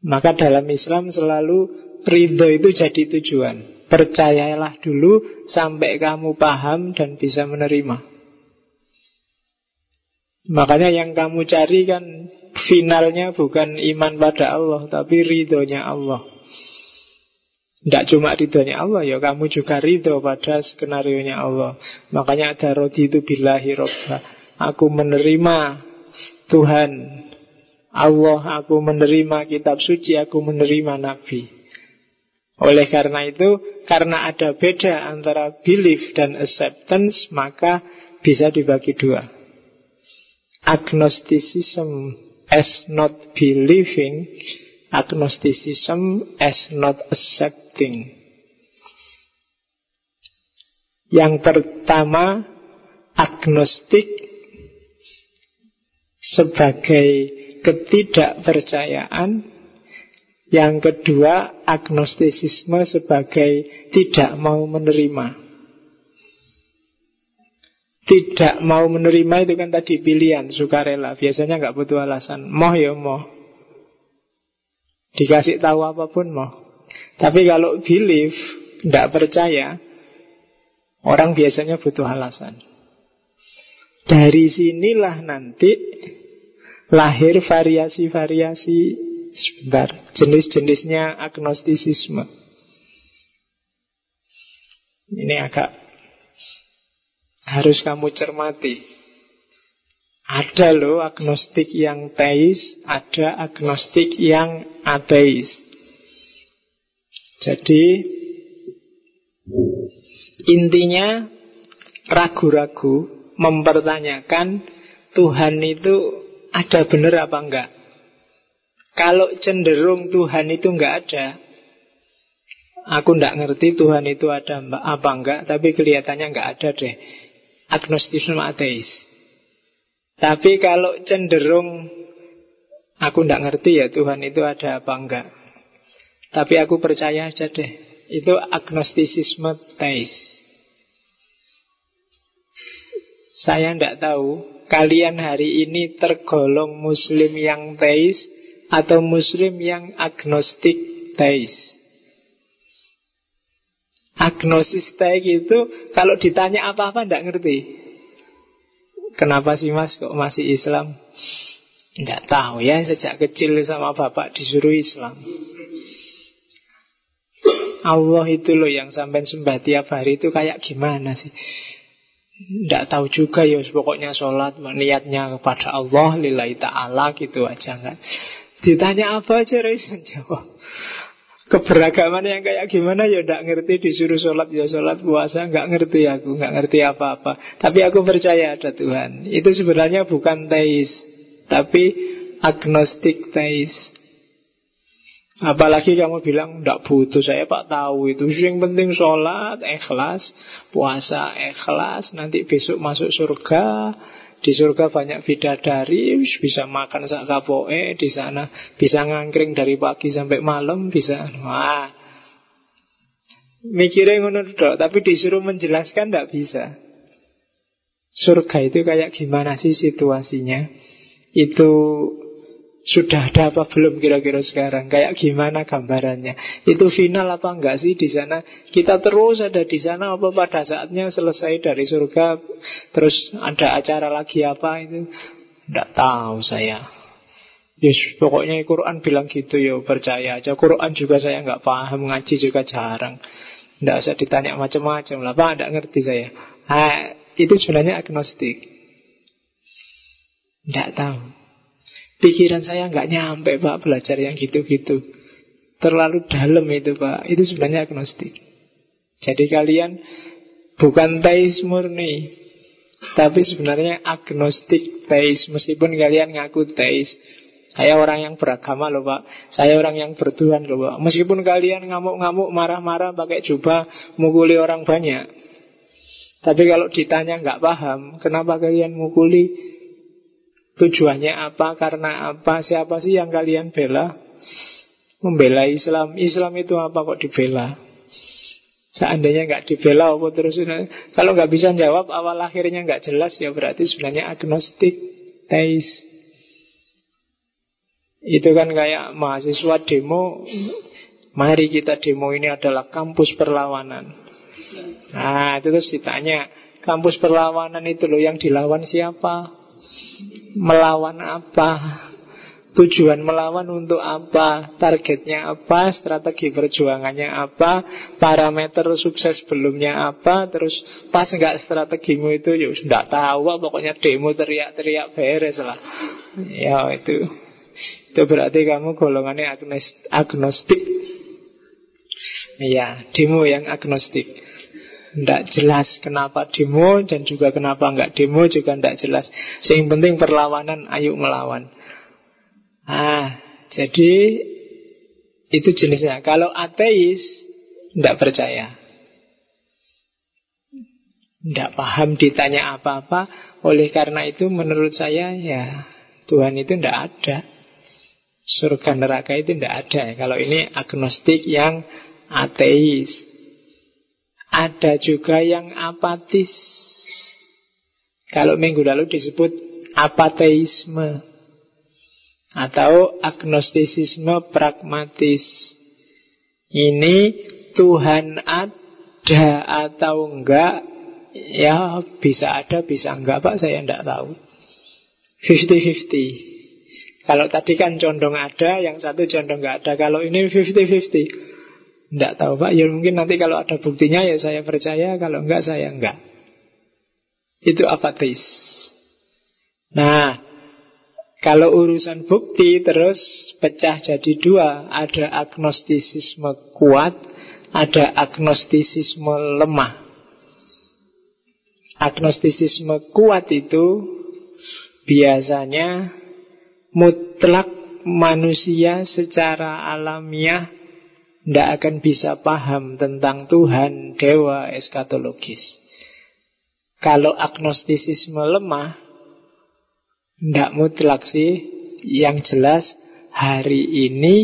Maka dalam Islam selalu ridho itu jadi tujuan. Percayalah dulu sampai kamu paham dan bisa menerima. Makanya yang kamu cari kan finalnya bukan iman pada Allah, tapi ridhonya Allah. Tidak cuma ridhonya Allah ya. Kamu juga ridho pada skenario nya Allah. Makanya ada rodi itu billahi robba Aku menerima Tuhan. Allah aku menerima kitab suci Aku menerima Nabi. Oleh karena itu Karena ada beda antara belief dan acceptance Maka bisa dibagi dua. Agnosticism as not believing Agnosticism as not accepting. Yang pertama, agnostik sebagai ketidakpercayaan. Yang kedua, agnostisisme sebagai tidak mau menerima. Tidak mau menerima itu kan tadi pilihan, sukarela. Biasanya nggak butuh alasan. Moh ya moh. Dikasih tahu apa pun mau. Tapi kalau belief, tidak percaya, orang biasanya butuh alasan. Dari sinilah nanti lahir variasi-variasi sebentar jenis-jenisnya agnostisisme. Ini agak harus kamu cermati. Ada loh agnostik yang teis, ada agnostik yang ateis. Jadi intinya ragu-ragu mempertanyakan Tuhan itu ada benar apa enggak. Kalau cenderung Tuhan itu enggak ada, aku enggak ngerti Tuhan itu ada apa enggak, tapi kelihatannya enggak ada deh. Agnostisme ateis. Tapi kalau cenderung Aku tidak ngerti ya Tuhan itu ada apa enggak. Tapi aku percaya aja deh Itu agnostisisme teis. Saya tidak tahu Kalian hari ini tergolong muslim yang teis Atau muslim yang agnostik teis? Agnosis teis itu Kalau ditanya apa-apa tidak ngerti Kenapa sih mas kok masih Islam? Tidak tahu ya Sejak kecil sama bapak disuruh Islam Allah itu loh yang sampai sembah tiap hari itu kayak gimana sih? Tidak tahu juga ya Pokoknya sholat niatnya kepada Allah Lillahi ta'ala gitu aja kan Ditanya apa aja Raisan jawab keberagaman yang kayak gimana? Ya tidak ngerti disuruh sholat ya sholat puasa nggak ngerti aku nggak ngerti apa-apa. Tapi aku percaya ada Tuhan. Itu sebenarnya bukan teis tapi agnostik teis. Apalagi kamu bilang tidak butuh saya pak tahu itu. Yang penting sholat ikhlas puasa ikhlas nanti besok masuk surga di surga banyak bidadari, bisa makan sak kapoe di sana, bisa ngangkring dari pagi sampai malam, bisa. Wah. Mikirnya ngono dok, tapi disuruh menjelaskan tidak bisa. Surga itu kayak gimana sih situasinya? Itu sudah ada apa belum kira-kira sekarang? Kayak gimana gambarannya? Itu final apa enggak sih di sana? Kita terus ada di sana apa pada saatnya selesai dari surga terus ada acara lagi apa itu? Enggak tahu saya. Yes, pokoknya Quran bilang gitu ya percaya aja. Quran juga saya nggak paham, ngaji juga jarang. Nggak usah ditanya macam-macam lah, Pak, nggak ngerti saya. Ha, itu sebenarnya agnostik. Nggak tahu. Pikiran saya nggak nyampe Pak belajar yang gitu-gitu. Terlalu dalam itu Pak. Itu sebenarnya agnostik. Jadi kalian bukan teis murni. Tapi sebenarnya agnostik teis. Meskipun kalian ngaku teis. Saya orang yang beragama loh Pak. Saya orang yang bertuhan loh Pak. Meskipun kalian ngamuk-ngamuk, marah-marah, pakai jubah, mukuli orang banyak. Tapi kalau ditanya nggak paham, kenapa kalian mukuli? Tujuannya apa, karena apa, siapa sih yang kalian bela? Membela Islam. Islam itu apa kok dibela? Seandainya nggak dibela apa terus Kalau nggak bisa jawab awal akhirnya nggak jelas ya berarti sebenarnya agnostik, teis. Itu kan kayak mahasiswa demo Mari kita demo ini adalah kampus perlawanan Nah itu terus ditanya Kampus perlawanan itu loh yang dilawan siapa? Melawan apa? Tujuan melawan untuk apa? Targetnya apa? Strategi perjuangannya apa? Parameter sukses belumnya apa? Terus pas nggak strategimu itu ya sudah tahu pokoknya demo teriak-teriak beres lah. Ya itu. Itu berarti kamu golongannya agnostik. Iya, demo yang agnostik. Tidak jelas kenapa demo dan juga kenapa nggak demo juga tidak jelas. Yang penting perlawanan, ayo melawan. Ah, jadi itu jenisnya. Kalau ateis tidak percaya. Tidak paham ditanya apa-apa. Oleh karena itu menurut saya ya Tuhan itu tidak ada. Surga neraka itu tidak ada. Kalau ini agnostik yang ateis. Ada juga yang apatis. Kalau minggu lalu disebut apateisme atau agnostisisme pragmatis. Ini Tuhan ada atau enggak? Ya bisa ada bisa enggak Pak? Saya enggak tahu. 50-50 Kalau tadi kan condong ada Yang satu condong enggak ada. Kalau ini 50-50 Enggak tahu Pak. Ya mungkin nanti kalau ada buktinya ya saya percaya. Kalau enggak saya enggak Itu apatis. Nah kalau urusan bukti terus pecah jadi dua. Ada agnostisisme kuat Ada agnostisisme lemah. Agnostisisme kuat itu Biasanya Mutlak manusia secara alamiah Tidak akan bisa paham tentang Tuhan, dewa, eskatologis. Kalau agnostisisme lemah tidak mutlak sih. Yang jelas hari ini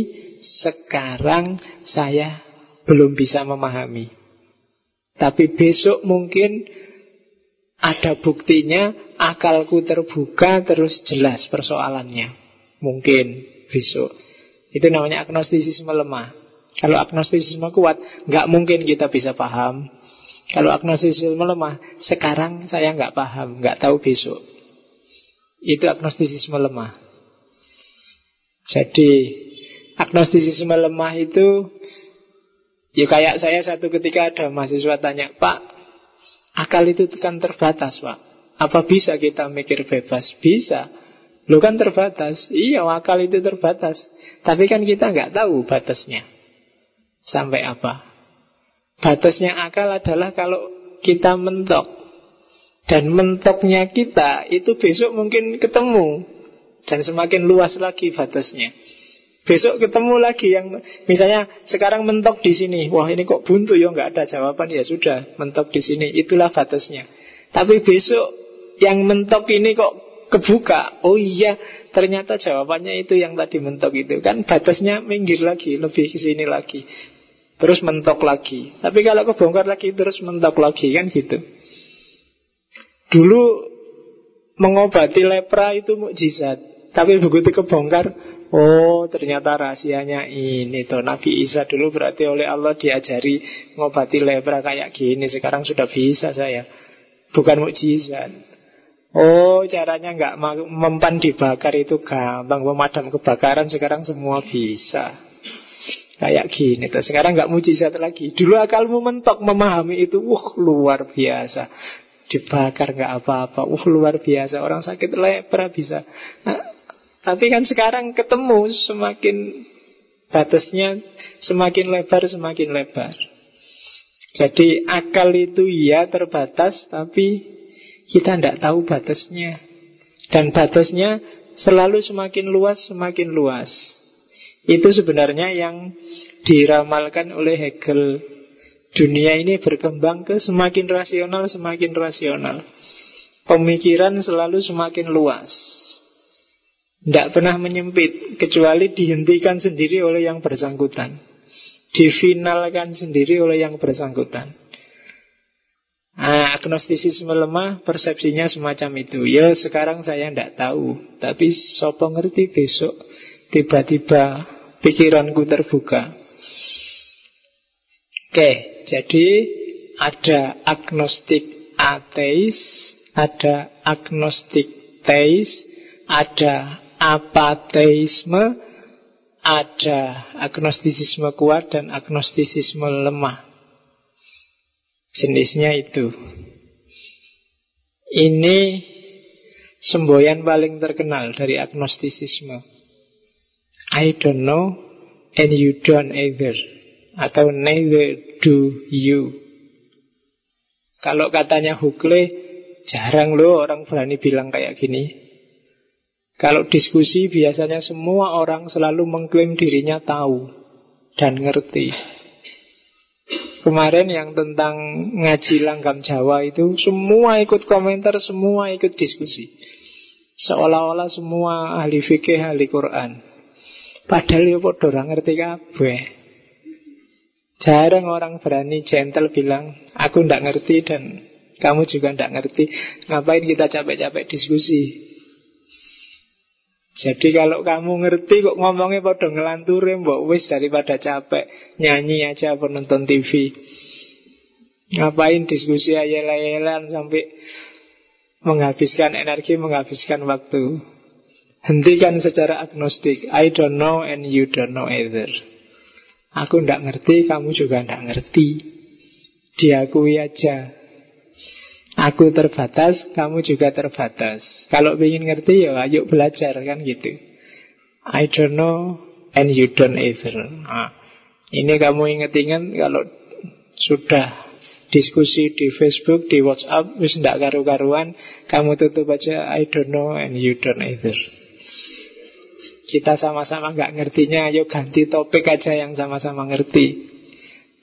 Sekarang saya belum bisa memahami. Tapi besok mungkin Ada buktinya Akalku terbuka Terus jelas persoalannya. Mungkin besok. Itu namanya agnostisisme lemah Kalau agnostisisme kuat nggak mungkin kita bisa paham Kalau agnostisisme lemah Sekarang saya nggak paham nggak tahu besok itu agnostisisme lemah. Jadi agnostisisme lemah itu ya kayak saya satu ketika ada mahasiswa tanya, "Pak, akal itu kan terbatas, Pak. Apa bisa kita mikir bebas?" Bisa. Lo kan terbatas. Iya, akal itu terbatas. Tapi kan kita nggak tahu batasnya. Sampai apa? Batasnya akal adalah kalau kita mentok. Dan mentoknya kita itu besok mungkin ketemu. Dan semakin luas lagi batasnya. Besok ketemu lagi yang misalnya sekarang mentok di sini, wah ini kok buntu ya? Nggak ada jawaban. Ya sudah mentok di sini, itulah batasnya. Tapi besok yang mentok ini kok kebuka, oh iya ternyata jawabannya itu yang tadi mentok itu. Kan batasnya minggir lagi, lebih ke sini lagi, terus mentok lagi. Tapi kalau kebongkar lagi terus mentok lagi kan gitu. Dulu mengobati lepra itu mukjizat. Tapi begitu kebongkar, oh ternyata rahasianya ini tuh Nabi Isa dulu berarti oleh Allah diajari mengobati lepra kayak gini. Sekarang sudah bisa saya. Bukan mukjizat. Oh caranya nggak mempan dibakar itu gampang Pemadam kebakaran sekarang semua bisa Kayak gini tuh. Sekarang nggak mujizat lagi Dulu akalmu mentok memahami itu Wah luar biasa dibakar nggak apa-apa. Uh luar biasa orang sakit lepra bisa. Nah, tapi kan sekarang ketemu semakin batasnya semakin lebar semakin lebar. Jadi akal itu ya terbatas tapi kita tidak tahu batasnya. Dan batasnya selalu semakin luas semakin luas. Itu sebenarnya yang diramalkan oleh Hegel Dunia ini berkembang ke semakin rasional, semakin rasional. Pemikiran selalu semakin luas. Tidak pernah menyempit, kecuali dihentikan sendiri oleh yang bersangkutan. Difinalkan sendiri oleh yang bersangkutan. Nah, agnostisisme lemah, persepsinya semacam itu. Ya, sekarang saya tidak tahu. Tapi sopo ngerti besok, tiba-tiba pikiranku terbuka. Oke, jadi ada agnostik ateis, ada agnostik teis, ada apateisme, ada agnostisisme kuat dan agnostisisme lemah. Jenisnya itu. Ini semboyan paling terkenal dari agnostisisme. I don't know and you don't either. Atau neither do you. Kalau katanya Hukle, jarang loh orang berani bilang kayak gini. Kalau diskusi biasanya semua orang selalu mengklaim dirinya tahu dan ngerti. Kemarin yang tentang ngaji langgam Jawa itu Semua ikut komentar, semua ikut diskusi Seolah-olah semua ahli fikih, ahli Quran Padahal ya podo ngerti kabeh Jarang orang berani gentle bilang Aku ndak ngerti dan kamu juga ndak ngerti Ngapain kita capek-capek diskusi jadi kalau kamu ngerti kok ngomongnya pada ngelanturi mbok wis daripada capek nyanyi aja penonton TV. Ngapain diskusi ayel-ayelan sampai menghabiskan energi, menghabiskan waktu. Hentikan secara agnostik. I don't know and you don't know either. Aku ndak ngerti, kamu juga ndak ngerti. Diakui aja. Aku terbatas, kamu juga terbatas. Kalau ingin ngerti ya ayo belajar kan gitu. I don't know and you don't either. Nah, ini kamu inget-inget kalau sudah diskusi di Facebook, di WhatsApp, wis ndak karu-karuan, kamu tutup aja I don't know and you don't either. Kita sama-sama nggak ngertinya, ayo ganti topik aja yang sama-sama ngerti.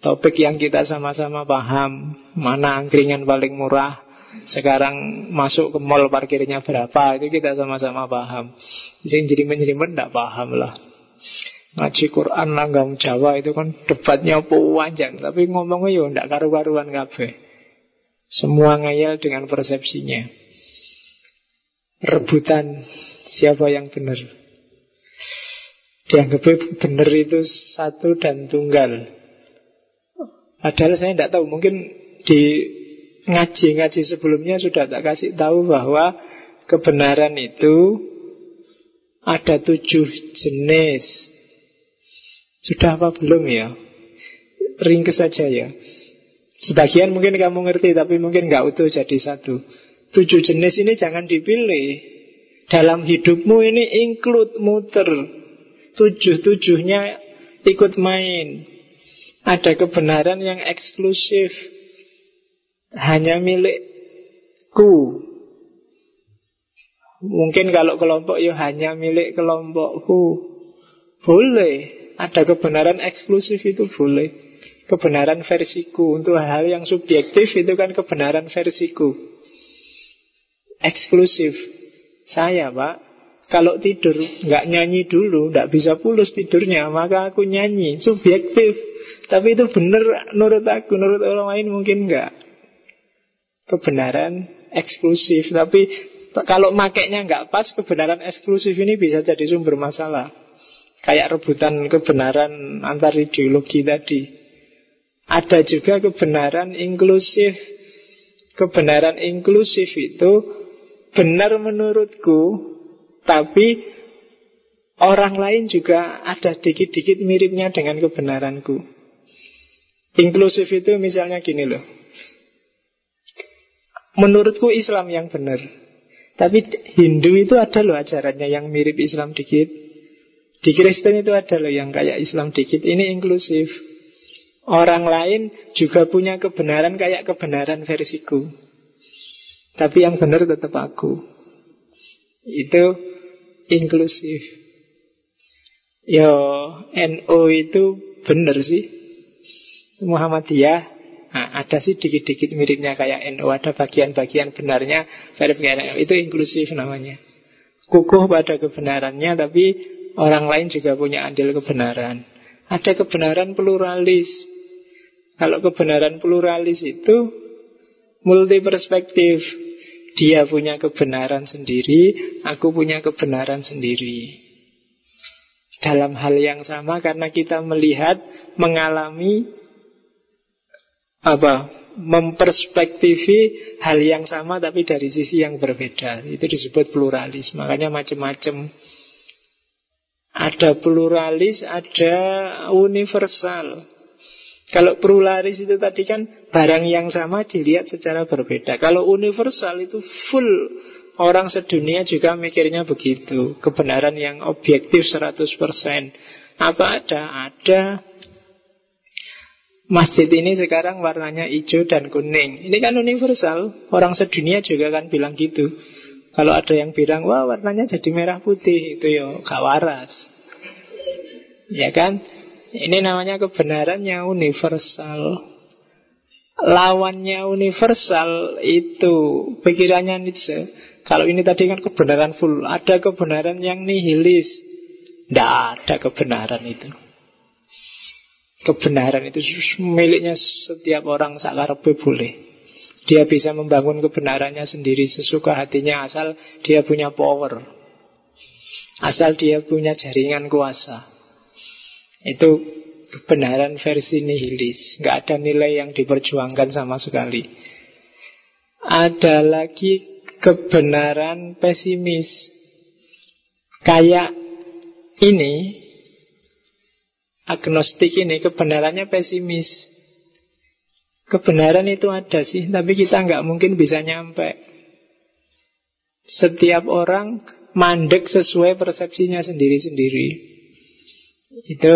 Topik yang kita sama-sama paham Mana angkringan paling murah sekarang masuk ke mall parkirnya berapa Itu kita sama-sama paham. Jadi tidak paham lah. Ngaji Quran langgam Jawa itu kan debatnya panjang Tapi ngomongnya ya tidak karu-karuan kabeh. Semua ngayal dengan persepsinya. Rebutan siapa yang benar Dianggap benar itu satu dan tunggal Padahal saya tidak tahu Mungkin di ngaji-ngaji sebelumnya sudah tak kasih tahu bahwa kebenaran itu ada tujuh jenis. Sudah apa belum ya? Ringkes saja ya. Sebagian mungkin kamu ngerti tapi mungkin nggak utuh jadi satu. Tujuh jenis ini jangan dipilih. Dalam hidupmu ini include muter. Tujuh-tujuhnya ikut main. Ada kebenaran yang eksklusif hanya milikku. Mungkin kalau kelompok ya hanya milik kelompokku. Boleh. Ada kebenaran eksklusif itu boleh. Kebenaran versiku. Untuk hal yang subjektif itu kan kebenaran versiku. Eksklusif. Saya pak, kalau tidur nggak nyanyi dulu, nggak bisa pulus tidurnya, maka aku nyanyi. Subjektif. Tapi itu benar menurut aku, menurut orang lain mungkin nggak kebenaran eksklusif. Tapi kalau makainya nggak pas, kebenaran eksklusif ini bisa jadi sumber masalah. Kayak rebutan kebenaran antar ideologi tadi. Ada juga kebenaran inklusif. Kebenaran inklusif itu benar menurutku, tapi orang lain juga ada dikit-dikit miripnya dengan kebenaranku. Inklusif itu misalnya gini loh. Menurutku Islam yang benar. Tapi Hindu itu ada loh ajarannya yang mirip Islam dikit. Di Kristen itu ada loh yang kayak Islam dikit. Ini inklusif. Orang lain juga punya kebenaran kayak kebenaran versiku. Tapi yang benar tetap aku. Itu inklusif. Yo, NO itu benar sih. Muhammadiyah Nah, ada sih dikit-dikit miripnya kayak NU Ada bagian-bagian benarnya Itu inklusif namanya. Kukuh pada kebenarannya Tapi orang lain juga punya andil kebenaran. Ada kebenaran pluralis. Kalau kebenaran pluralis itu Multi perspektif Dia punya kebenaran sendiri Aku punya kebenaran sendiri Dalam hal yang sama Karena kita melihat Mengalami apa memperspektifi hal yang sama tapi dari sisi yang berbeda. Itu disebut pluralis. Makanya macam-macam Ada pluralis, ada universal. Kalau pluralis itu tadi kan barang yang sama dilihat secara berbeda. Kalau universal itu full Orang sedunia juga mikirnya begitu. Kebenaran yang objektif 100% Apa ada? Ada. Masjid ini sekarang warnanya hijau dan kuning. Ini kan universal. Orang sedunia juga kan bilang gitu. Kalau ada yang bilang Wah warnanya jadi merah putih. Itu ya gak waras. Ya kan? Ini namanya kebenaran yang universal Lawannya universal itu pikirannya Nietzsche. Kalau ini tadi kan kebenaran full, ada kebenaran yang nihilis. Tidak ada kebenaran itu. Kebenaran itu miliknya setiap orang sakarpe boleh. Dia bisa membangun kebenarannya sendiri sesuka hatinya asal dia punya power. Asal dia punya jaringan kuasa. Itu kebenaran versi nihilis. Nggak ada nilai yang diperjuangkan sama sekali. Ada lagi kebenaran pesimis. Kayak ini, agnostik ini kebenarannya pesimis. Kebenaran itu ada sih, tapi kita nggak mungkin bisa nyampe. Setiap orang mandek sesuai persepsinya sendiri-sendiri. Itu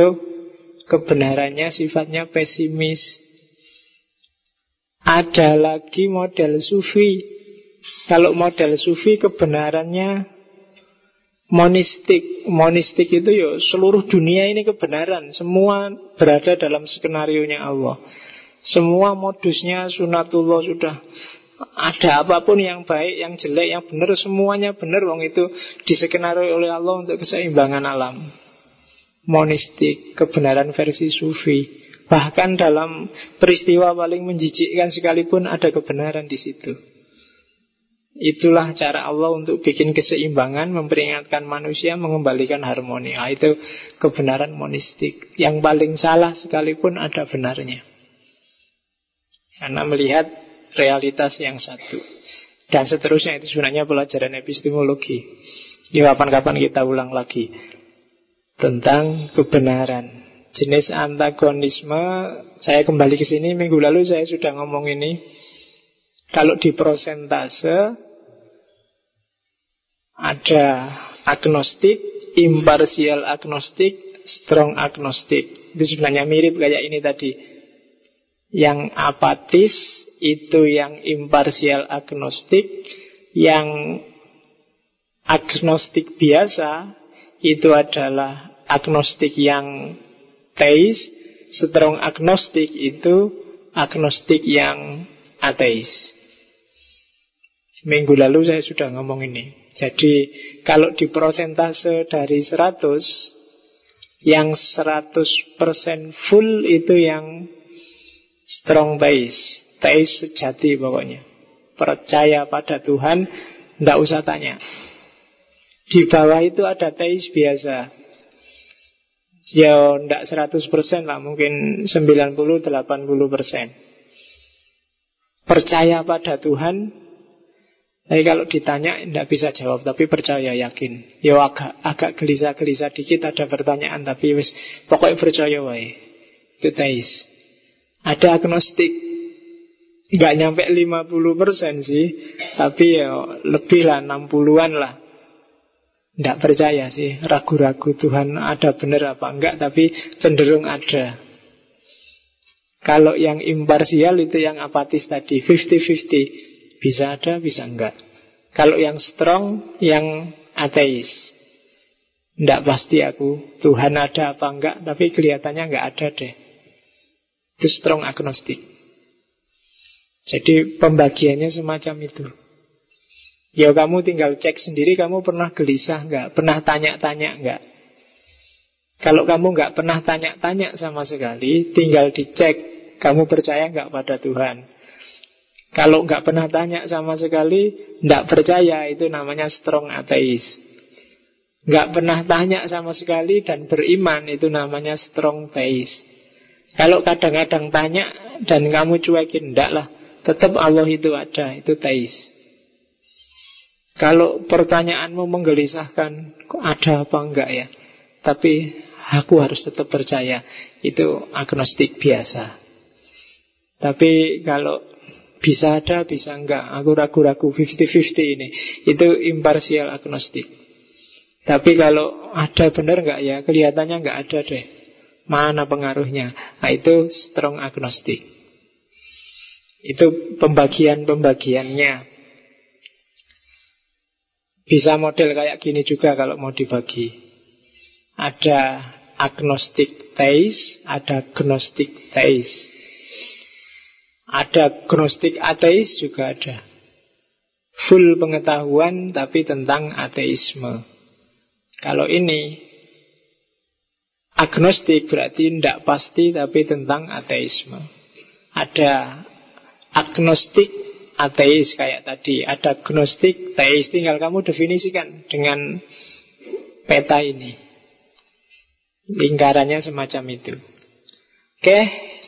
kebenarannya sifatnya pesimis. Ada lagi model sufi. Kalau model sufi kebenarannya monistik. Monistik itu ya seluruh dunia ini kebenaran. Semua berada dalam skenario-nya Allah. Semua modusnya sunatullah sudah ada apa pun yang baik, yang jelek, yang benar, semuanya benar. Wong itu diskenario oleh Allah untuk keseimbangan alam monistik, kebenaran versi sufi. Bahkan dalam peristiwa paling menjijikkan sekalipun ada kebenaran di situ. Itulah cara Allah untuk bikin keseimbangan, memperingatkan manusia, mengembalikan harmoni. Nah, itu kebenaran monistik. Yang paling salah sekalipun ada benarnya. Karena melihat realitas yang satu. Dan seterusnya itu sebenarnya pelajaran epistemologi. Di kapan-kapan kita ulang lagi tentang kebenaran. Jenis antagonisme, saya kembali ke sini minggu lalu saya sudah ngomong ini. Kalau di prosentase ada agnostik, imparsial agnostik, strong agnostik. Itu sebenarnya mirip kayak ini tadi. Yang apatis itu yang imparsial agnostik, yang agnostik biasa itu adalah agnostik yang teis, strong agnostik itu agnostik yang ateis. Minggu lalu saya sudah ngomong ini. Jadi kalau di prosentase dari 100 yang 100% full itu yang strong teis. Teis sejati pokoknya. Percaya pada Tuhan, tidak usah tanya. Di bawah itu ada teis biasa. Ya tidak 100% lah, mungkin 90-80% Percaya pada Tuhan. Tapi kalau ditanya tidak bisa jawab Tapi percaya yakin. Ya agak, agak gelisah-gelisah dikit ada pertanyaan Tapi wis pokoknya percaya wae Itu teis Ada agnostik. Nggak nyampe 50% sih Tapi ya lebih lah 60-an lah tidak percaya sih, ragu-ragu Tuhan ada benar apa enggak, tapi cenderung ada. Kalau yang imparsial itu yang apatis tadi, 50-50. Bisa ada, bisa enggak. Kalau yang strong, yang ateis. Tidak pasti aku, Tuhan ada apa enggak, tapi kelihatannya enggak ada deh. Itu strong agnostik. Jadi pembagiannya semacam itu. Ya kamu tinggal cek sendiri kamu pernah gelisah nggak? Pernah tanya-tanya nggak? Kalau kamu nggak pernah tanya-tanya sama sekali, tinggal dicek kamu percaya nggak pada Tuhan. Kalau nggak pernah tanya sama sekali, nggak percaya itu namanya strong ateis. Nggak pernah tanya sama sekali dan beriman itu namanya strong theis. Kalau kadang-kadang tanya dan kamu cuekin, ndak lah. Tetap Allah itu ada, itu teis. Kalau pertanyaanmu menggelisahkan, kok ada apa enggak ya? tapi aku harus tetap percaya. Itu agnostik biasa. Tapi kalau bisa ada, bisa enggak. Aku ragu-ragu 50-50 ini. Itu imparsial agnostik. Tapi kalau ada benar enggak ya, kelihatannya enggak ada deh. Mana pengaruhnya? Nah itu strong agnostik. Itu pembagian-pembagiannya. Bisa model kayak gini juga kalau mau dibagi. Ada agnostik teis, ada gnostik teis. Ada gnostik ateis juga ada. Full pengetahuan tapi tentang ateisme. Kalau ini agnostik berarti tidak pasti tapi tentang ateisme. Ada agnostik ateis kayak tadi, ada gnostik teis. Tinggal kamu definisikan dengan peta ini. Lingkarannya semacam itu. Oke,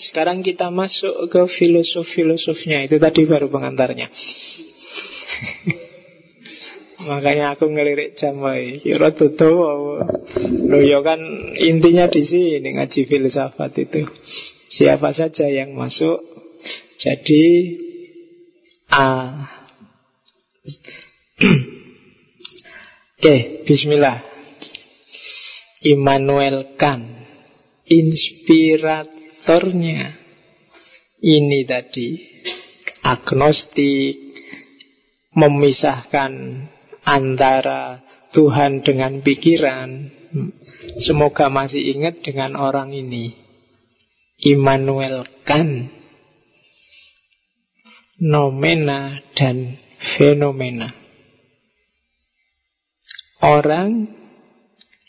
sekarang kita masuk ke filosof-filosofnya. Itu tadi baru pengantarnya. Makanya aku ngelirik jam Kira tutup Loh ya kan intinya di sini ngaji filsafat itu. Siapa saja yang masuk jadi A. Oke, bismillah. Immanuel Kant, inspirat faktornya ini tadi agnostik memisahkan antara Tuhan dengan pikiran semoga masih ingat dengan orang ini Immanuel Kant nomena dan fenomena orang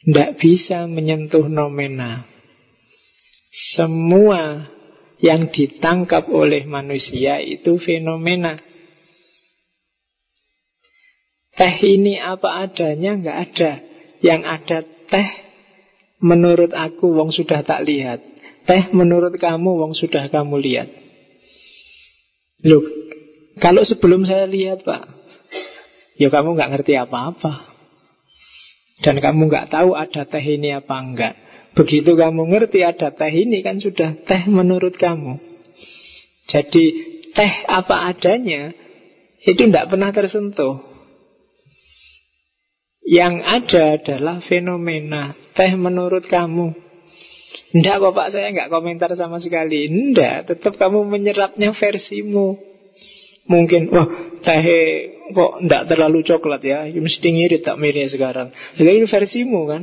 tidak bisa menyentuh nomena semua yang ditangkap oleh manusia itu fenomena. Teh ini apa adanya nggak ada. Yang ada teh menurut aku wong sudah tak lihat. Teh menurut kamu wong sudah kamu lihat. Loh, kalau sebelum saya lihat pak, ya kamu nggak ngerti apa-apa. Dan kamu nggak tahu ada teh ini apa enggak. Begitu kamu ngerti ada teh ini kan sudah teh menurut kamu. Jadi teh apa adanya itu tidak pernah tersentuh. Yang ada adalah fenomena teh menurut kamu. Tidak bapak saya nggak komentar sama sekali. Tidak, tetap kamu menyerapnya versimu. Mungkin, wah teh kok tidak terlalu coklat ya, mesti ngirit tak mirip sekarang. Jadi versimu kan.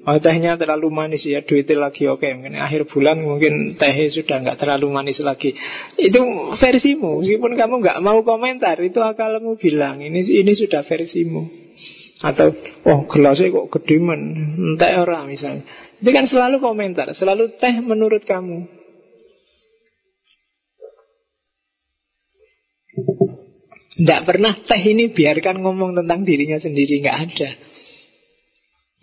Oh tehnya terlalu manis ya duitnya lagi oke mungkin akhir bulan mungkin tehnya sudah nggak terlalu manis lagi itu versimu meskipun kamu nggak mau komentar itu akalmu bilang ini ini sudah versimu atau oh gelasnya kok gede teh orang misalnya itu kan selalu komentar selalu teh menurut kamu. Tidak pernah teh ini biarkan ngomong tentang dirinya sendiri Nggak ada.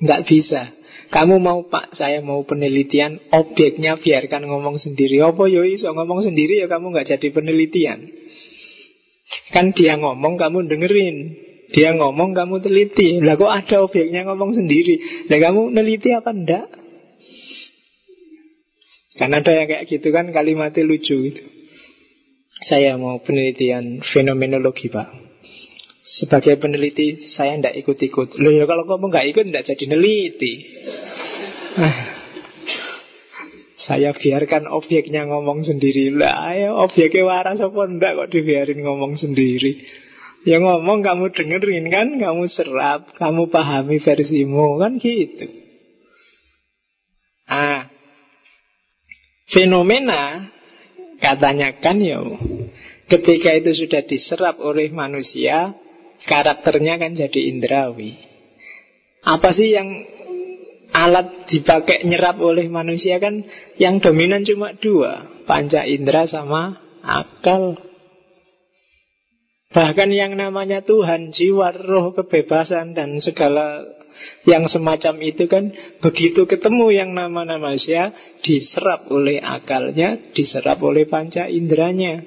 Nggak bisa. Kamu mau pak, saya mau penelitian Objeknya biarkan ngomong sendiri. Apa yo iso ngomong sendiri ya kamu nggak jadi penelitian? Kan dia ngomong kamu dengerin. Dia ngomong kamu teliti. Lah kok ada objeknya ngomong sendiri? Lah kamu neliti apa ndak Kan ada yang kayak gitu kan kalimatnya lucu gitu Saya mau penelitian fenomenologi pak sebagai peneliti saya tidak ikut-ikut. Loh ya kalau kamu nggak ikut tidak jadi neliti. Nah, saya biarkan objeknya ngomong sendiri lah. Ayo objeknya waras apa enggak kok dibiarin ngomong sendiri. Ya ngomong kamu dengerin kan, kamu serap, kamu pahami versimu kan gitu. Ah, fenomena katanya kan ya ketika itu sudah diserap oleh manusia Karakternya kan jadi indrawi. Apa sih yang alat dipakai nyerap oleh manusia kan? Yang dominan cuma dua Panca indera sama akal. Bahkan yang namanya Tuhan, jiwa, roh, kebebasan dan segala yang semacam itu kan begitu ketemu yang nama-nama manusia diserap oleh akalnya, diserap oleh panca inderanya.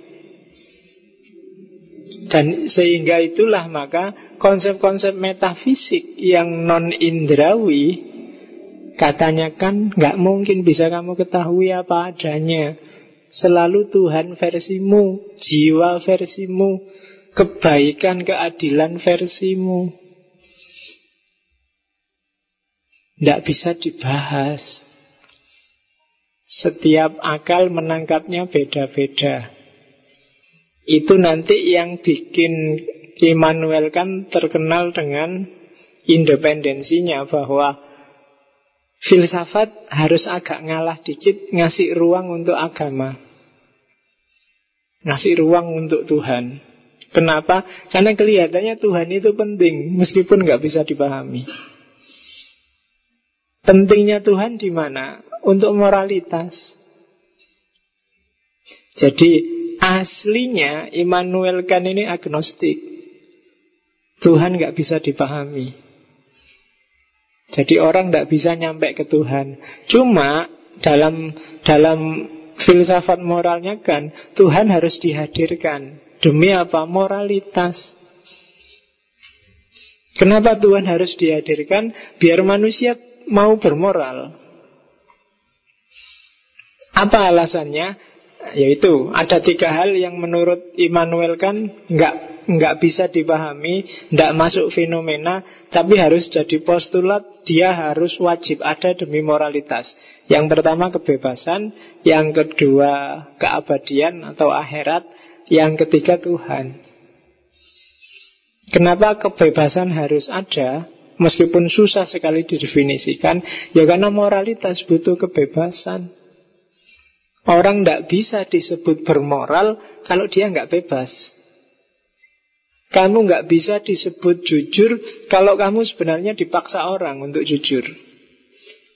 Dan sehingga itulah maka konsep-konsep metafisik yang non-indrawi Katanya kan nggak mungkin bisa kamu ketahui apa adanya. Selalu Tuhan versimu, jiwa versimu, kebaikan, keadilan versimu. Tidak bisa dibahas. Setiap akal menangkapnya beda-beda. Itu nanti yang bikin Immanuel kan terkenal dengan independensinya bahwa filsafat harus agak ngalah dikit ngasih ruang untuk agama. Ngasih ruang untuk Tuhan. Kenapa? Karena kelihatannya Tuhan itu penting meskipun nggak bisa dipahami. Pentingnya Tuhan di mana? Untuk moralitas. Jadi aslinya Immanuel kan ini agnostik. Tuhan nggak bisa dipahami. Jadi orang nggak bisa nyampe ke Tuhan. Cuma dalam dalam filsafat moralnya kan Tuhan harus dihadirkan. Demi apa? Moralitas. Kenapa Tuhan harus dihadirkan? Biar manusia mau bermoral. Apa alasannya? Yaitu ada tiga hal yang menurut Immanuel kan nggak nggak bisa dipahami, nggak masuk fenomena, tapi harus jadi postulat, dia harus wajib ada demi moralitas. Yang pertama kebebasan, yang kedua keabadian atau akhirat, yang ketiga Tuhan. Kenapa kebebasan harus ada? Meskipun susah sekali didefinisikan, ya karena moralitas butuh kebebasan. Orang tidak bisa disebut bermoral kalau dia nggak bebas. Kamu nggak bisa disebut jujur kalau kamu sebenarnya dipaksa orang untuk jujur.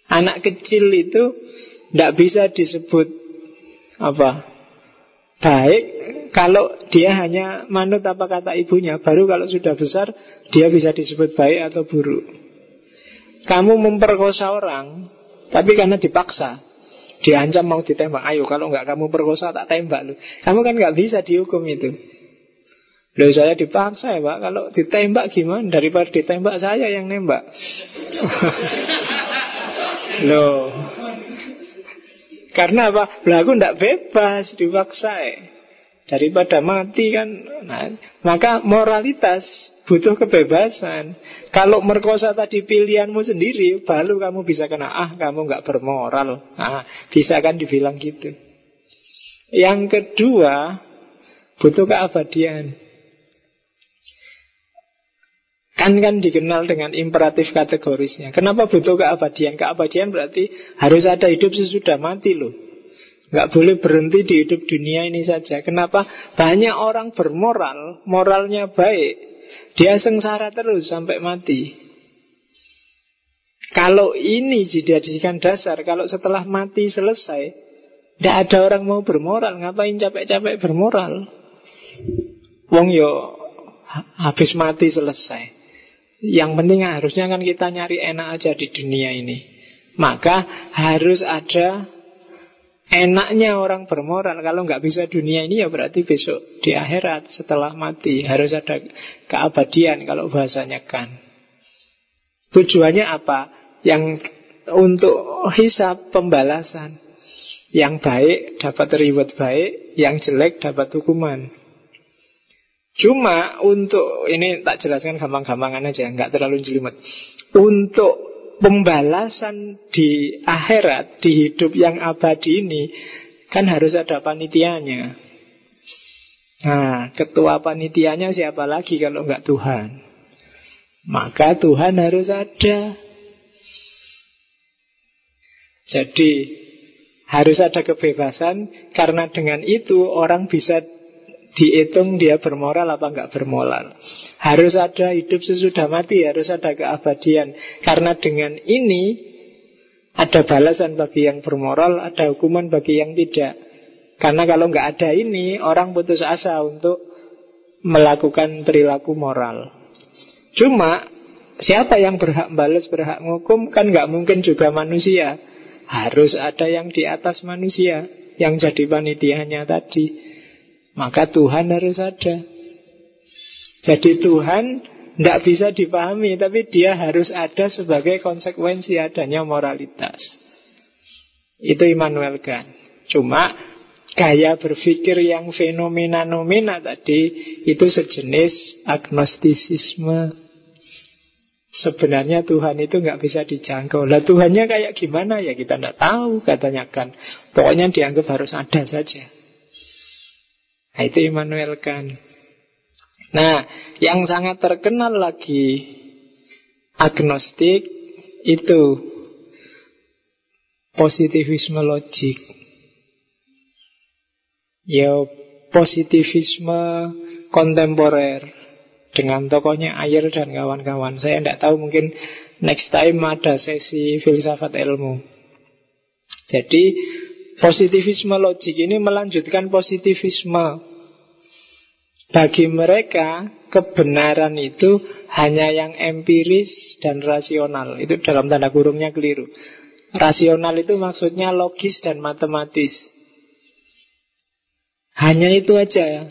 Anak kecil itu nggak bisa disebut apa baik kalau dia hanya manut apa kata ibunya. Baru kalau sudah besar dia bisa disebut baik atau buruk. Kamu memperkosa orang, tapi karena dipaksa, diancam mau ditembak. Ayo kalau nggak kamu perkosa tak tembak lu. Kamu kan nggak bisa dihukum itu. Loh saya dipaksa ya pak Kalau ditembak gimana Daripada ditembak saya yang nembak Loh Karena apa? Lah aku tidak bebas dipaksa Daripada mati kan nah, Maka moralitas Butuh kebebasan. Kalau merkosa tadi pilihanmu sendiri Baru kamu bisa kena Ah kamu nggak bermoral. Nah, Bisa kan dibilang gitu. Yang kedua Butuh keabadian Kan kan dikenal dengan imperatif kategorisnya. Kenapa butuh keabadian? Keabadian berarti harus ada hidup sesudah mati loh. Nggak boleh berhenti di hidup dunia ini saja. Kenapa? Banyak orang bermoral, moralnya baik. Dia sengsara terus sampai mati. Kalau ini dijadikan dasar, kalau setelah mati selesai, tidak ada orang mau bermoral. Ngapain capek-capek bermoral? Wong yo habis mati selesai. Yang penting harusnya kan kita nyari enak aja di dunia ini. Maka harus ada enaknya orang bermoral. Kalau nggak bisa dunia ini ya berarti besok di akhirat setelah mati harus ada keabadian kalau bahasanya kan. Tujuannya apa? Yang untuk hisap pembalasan. Yang baik dapat reward baik, yang jelek dapat hukuman. Cuma untuk ini tak jelaskan gampang-gampangan aja, nggak terlalu jelimet. Untuk pembalasan di akhirat, di hidup yang abadi ini, kan harus ada panitianya. Nah, ketua panitianya siapa lagi kalau nggak Tuhan? Maka Tuhan harus ada. Jadi harus ada kebebasan karena dengan itu orang bisa dihitung dia bermoral apa enggak bermoral. Harus ada hidup sesudah mati, harus ada keabadian. Karena dengan ini ada balasan bagi yang bermoral, ada hukuman bagi yang tidak. Karena kalau enggak ada ini, orang putus asa untuk melakukan perilaku moral. Cuma siapa yang berhak balas, berhak ngukum kan enggak mungkin juga manusia. Harus ada yang di atas manusia yang jadi panitianya tadi. Maka Tuhan harus ada. Jadi Tuhan Tidak bisa dipahami Tapi dia harus ada sebagai konsekuensi adanya moralitas Itu Immanuel Kant Cuma gaya berpikir yang fenomena-nomina tadi Itu sejenis agnostisisme Sebenarnya Tuhan itu nggak bisa dijangkau. Lah Tuhannya kayak gimana ya kita nggak tahu katanya kan. Pokoknya dianggap harus ada saja. Nah, itu Immanuel Kant. Nah, yang sangat terkenal lagi agnostik itu positivisme logik. Ya, positivisme kontemporer dengan tokohnya Ayer dan kawan-kawan. Saya tidak tahu mungkin next time ada sesi filsafat ilmu. Jadi positivisme logik ini melanjutkan positivisme. Bagi mereka kebenaran itu hanya yang empiris dan rasional. Itu dalam tanda kurungnya keliru. Rasional itu maksudnya logis dan matematis. Hanya itu aja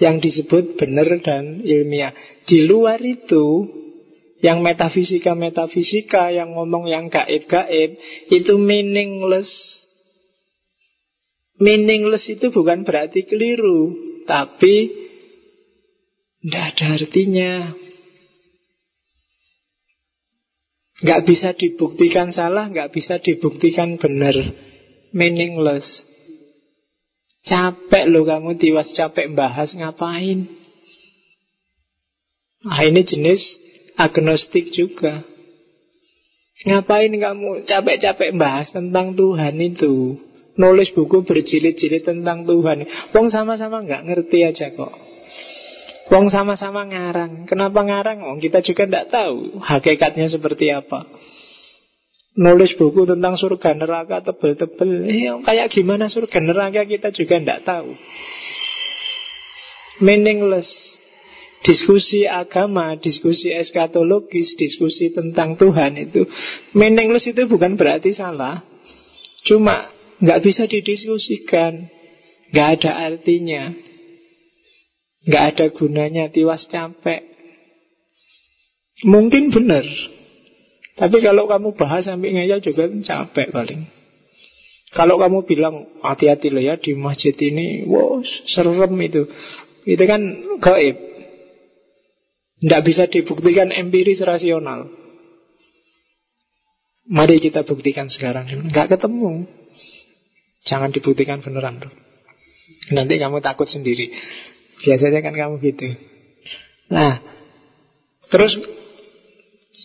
yang disebut benar dan ilmiah. Di luar itu, yang metafisika-metafisika, yang ngomong yang gaib-gaib, itu meaningless. Meaningless itu bukan berarti keliru, tapi tidak ada artinya. Gak bisa dibuktikan salah, gak bisa dibuktikan benar. Meaningless. Capek loh kamu tiwas capek bahas ngapain Nah ini jenis agnostik juga Ngapain kamu capek-capek bahas tentang Tuhan itu Nulis buku berjilid-jilid tentang Tuhan. Wong sama-sama nggak ngerti aja kok. Wong sama-sama ngarang. Kenapa ngarang? Wong kita juga nggak tahu Hakikatnya seperti apa. Nulis buku tentang surga neraka tebel-tebel. Eh, Kayak gimana surga neraka kita juga tidak tahu. Meaningless. Diskusi agama, diskusi eskatologis, diskusi tentang Tuhan itu. Meaningless itu bukan berarti salah. Cuma nggak bisa didiskusikan nggak ada artinya nggak ada gunanya Tiwas capek Mungkin benar tapi kalau kamu bahas sampai ngeyel juga capek paling. Kalau kamu bilang hati-hati loh ya di masjid ini, wow serem itu. Itu kan gaib. Tidak bisa dibuktikan empiris rasional. Mari kita buktikan sekarang. Nggak ketemu. Jangan dibuktikan beneran loh. Nanti kamu takut sendiri. Biasanya kan kamu gitu. Nah, terus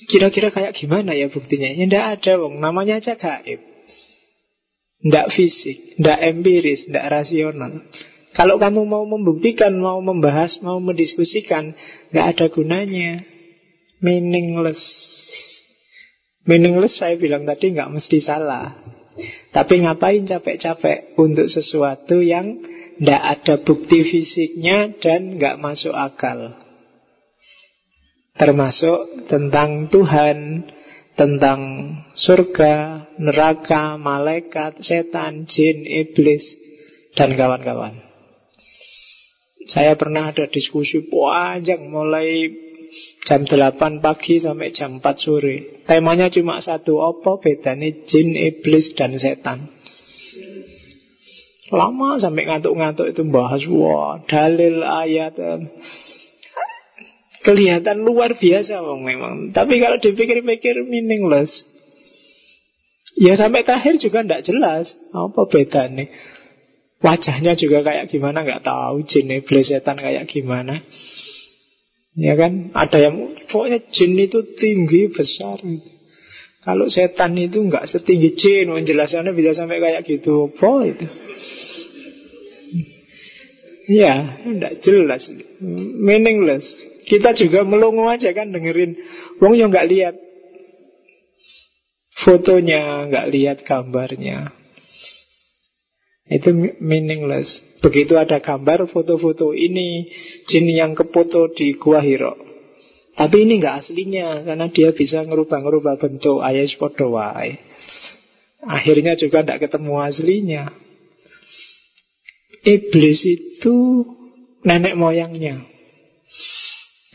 Kira-kira kayak gimana ya buktinya? Ya tidak ada wong, namanya aja gaib. Tidak fisik, tidak empiris, tidak rasional. Kalau kamu mau membuktikan, mau membahas, mau mendiskusikan, nggak ada gunanya. Meaningless. Meaningless saya bilang tadi nggak mesti salah. Tapi ngapain capek-capek untuk sesuatu yang tidak ada bukti fisiknya dan nggak masuk akal. Termasuk tentang Tuhan, tentang surga, neraka, malaikat, setan, jin, iblis, dan kawan-kawan. Saya pernah ada diskusi panjang mulai jam 8 pagi sampai jam 4 sore. Temanya cuma satu, apa bedanya jin, iblis, dan setan. Lama sampai ngantuk-ngantuk itu bahas, wah dalil ayat. Kelihatan luar biasa wong memang. Tapi kalau dipikir-pikir meaningless. Ya sampai terakhir juga tidak jelas apa beda nih. Wajahnya juga kayak gimana nggak tahu jin iblis setan kayak gimana. Ya kan? Ada yang pokoknya jin itu tinggi besar. Kalau setan itu nggak setinggi jin, penjelasannya bisa sampai kayak gitu. Apa itu? Ya, tidak jelas, meaningless. Kita juga melongo aja kan dengerin. Wong yang nggak lihat fotonya, nggak lihat gambarnya. Itu meaningless. Begitu ada gambar foto-foto ini jin yang kefoto di Gua Hiro. Tapi ini nggak aslinya karena dia bisa ngerubah-ngerubah bentuk ayat podo Akhirnya juga tidak ketemu aslinya. Iblis itu nenek moyangnya.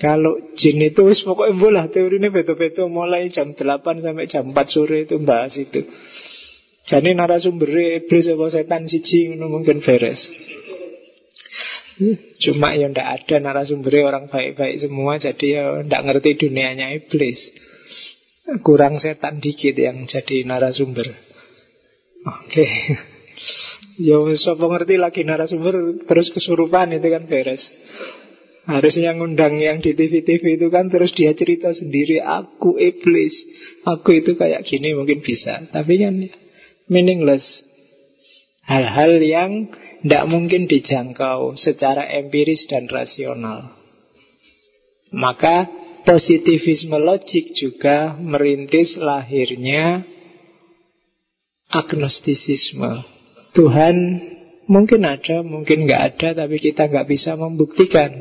Kalau jin itu wis pokoknya bola teorinya betul-betul mulai jam 8 sampai jam 4 sore itu bahas itu. Jadi narasumber iblis apa setan siji mungkin beres. Cuma ya ndak ada narasumber orang baik-baik semua Jadi ya ndak ngerti dunianya iblis Kurang setan dikit yang jadi narasumber Oke okay. Ya siapa ngerti lagi narasumber Terus kesurupan itu kan beres Harusnya ngundang yang di TV-TV itu kan Terus dia cerita sendiri Aku iblis Aku itu kayak gini mungkin bisa Tapi kan meaningless Hal-hal yang tidak mungkin dijangkau secara empiris dan rasional. Maka positivisme logik juga merintis lahirnya agnostisisme. Tuhan mungkin ada, mungkin nggak ada, tapi kita nggak bisa membuktikan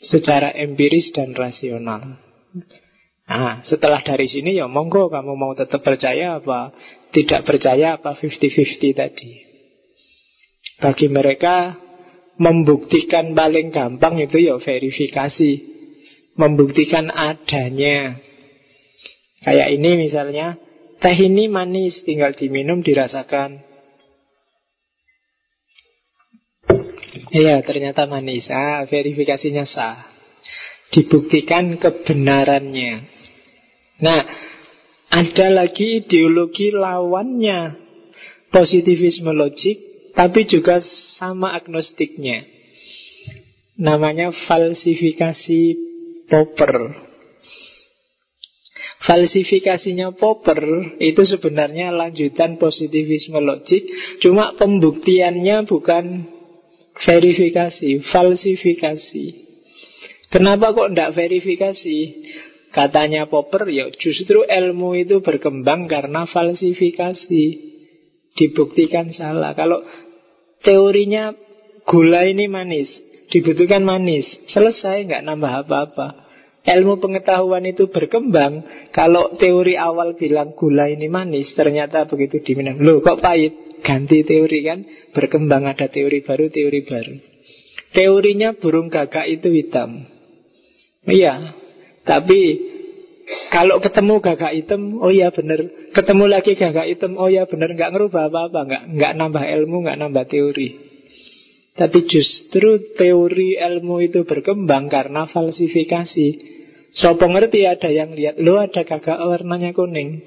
secara empiris dan rasional. Nah, setelah dari sini ya monggo kamu mau tetap percaya apa tidak percaya apa 50-50 tadi. Bagi mereka membuktikan paling gampang itu ya verifikasi. Membuktikan adanya. Kayak ini misalnya, teh ini manis tinggal diminum dirasakan. Iya, ternyata manis. Ah, verifikasinya sah. Dibuktikan kebenarannya. Nah, ada lagi ideologi lawannya positivisme logik, tapi juga sama agnostiknya. Namanya falsifikasi Popper. Falsifikasinya Popper itu sebenarnya lanjutan positivisme logik, cuma pembuktiannya bukan verifikasi, falsifikasi. Kenapa kok tidak verifikasi? Katanya Popper, ya justru ilmu itu berkembang karena falsifikasi. Dibuktikan salah. Kalau teorinya gula ini manis, dibutuhkan manis, selesai nggak nambah apa-apa. Ilmu pengetahuan itu berkembang Kalau teori awal bilang gula ini manis Ternyata begitu diminum Loh kok pahit? Ganti teori kan Berkembang ada teori baru, teori baru Teorinya burung gagak itu hitam Iya tapi kalau ketemu gagak hitam, oh iya bener. Ketemu lagi gagak hitam, oh iya bener. Nggak ngerubah apa-apa, nggak nggak nambah ilmu, nggak nambah teori. Tapi justru teori ilmu itu berkembang karena falsifikasi. Sopo ngerti ada yang lihat, lo ada gagak warnanya kuning,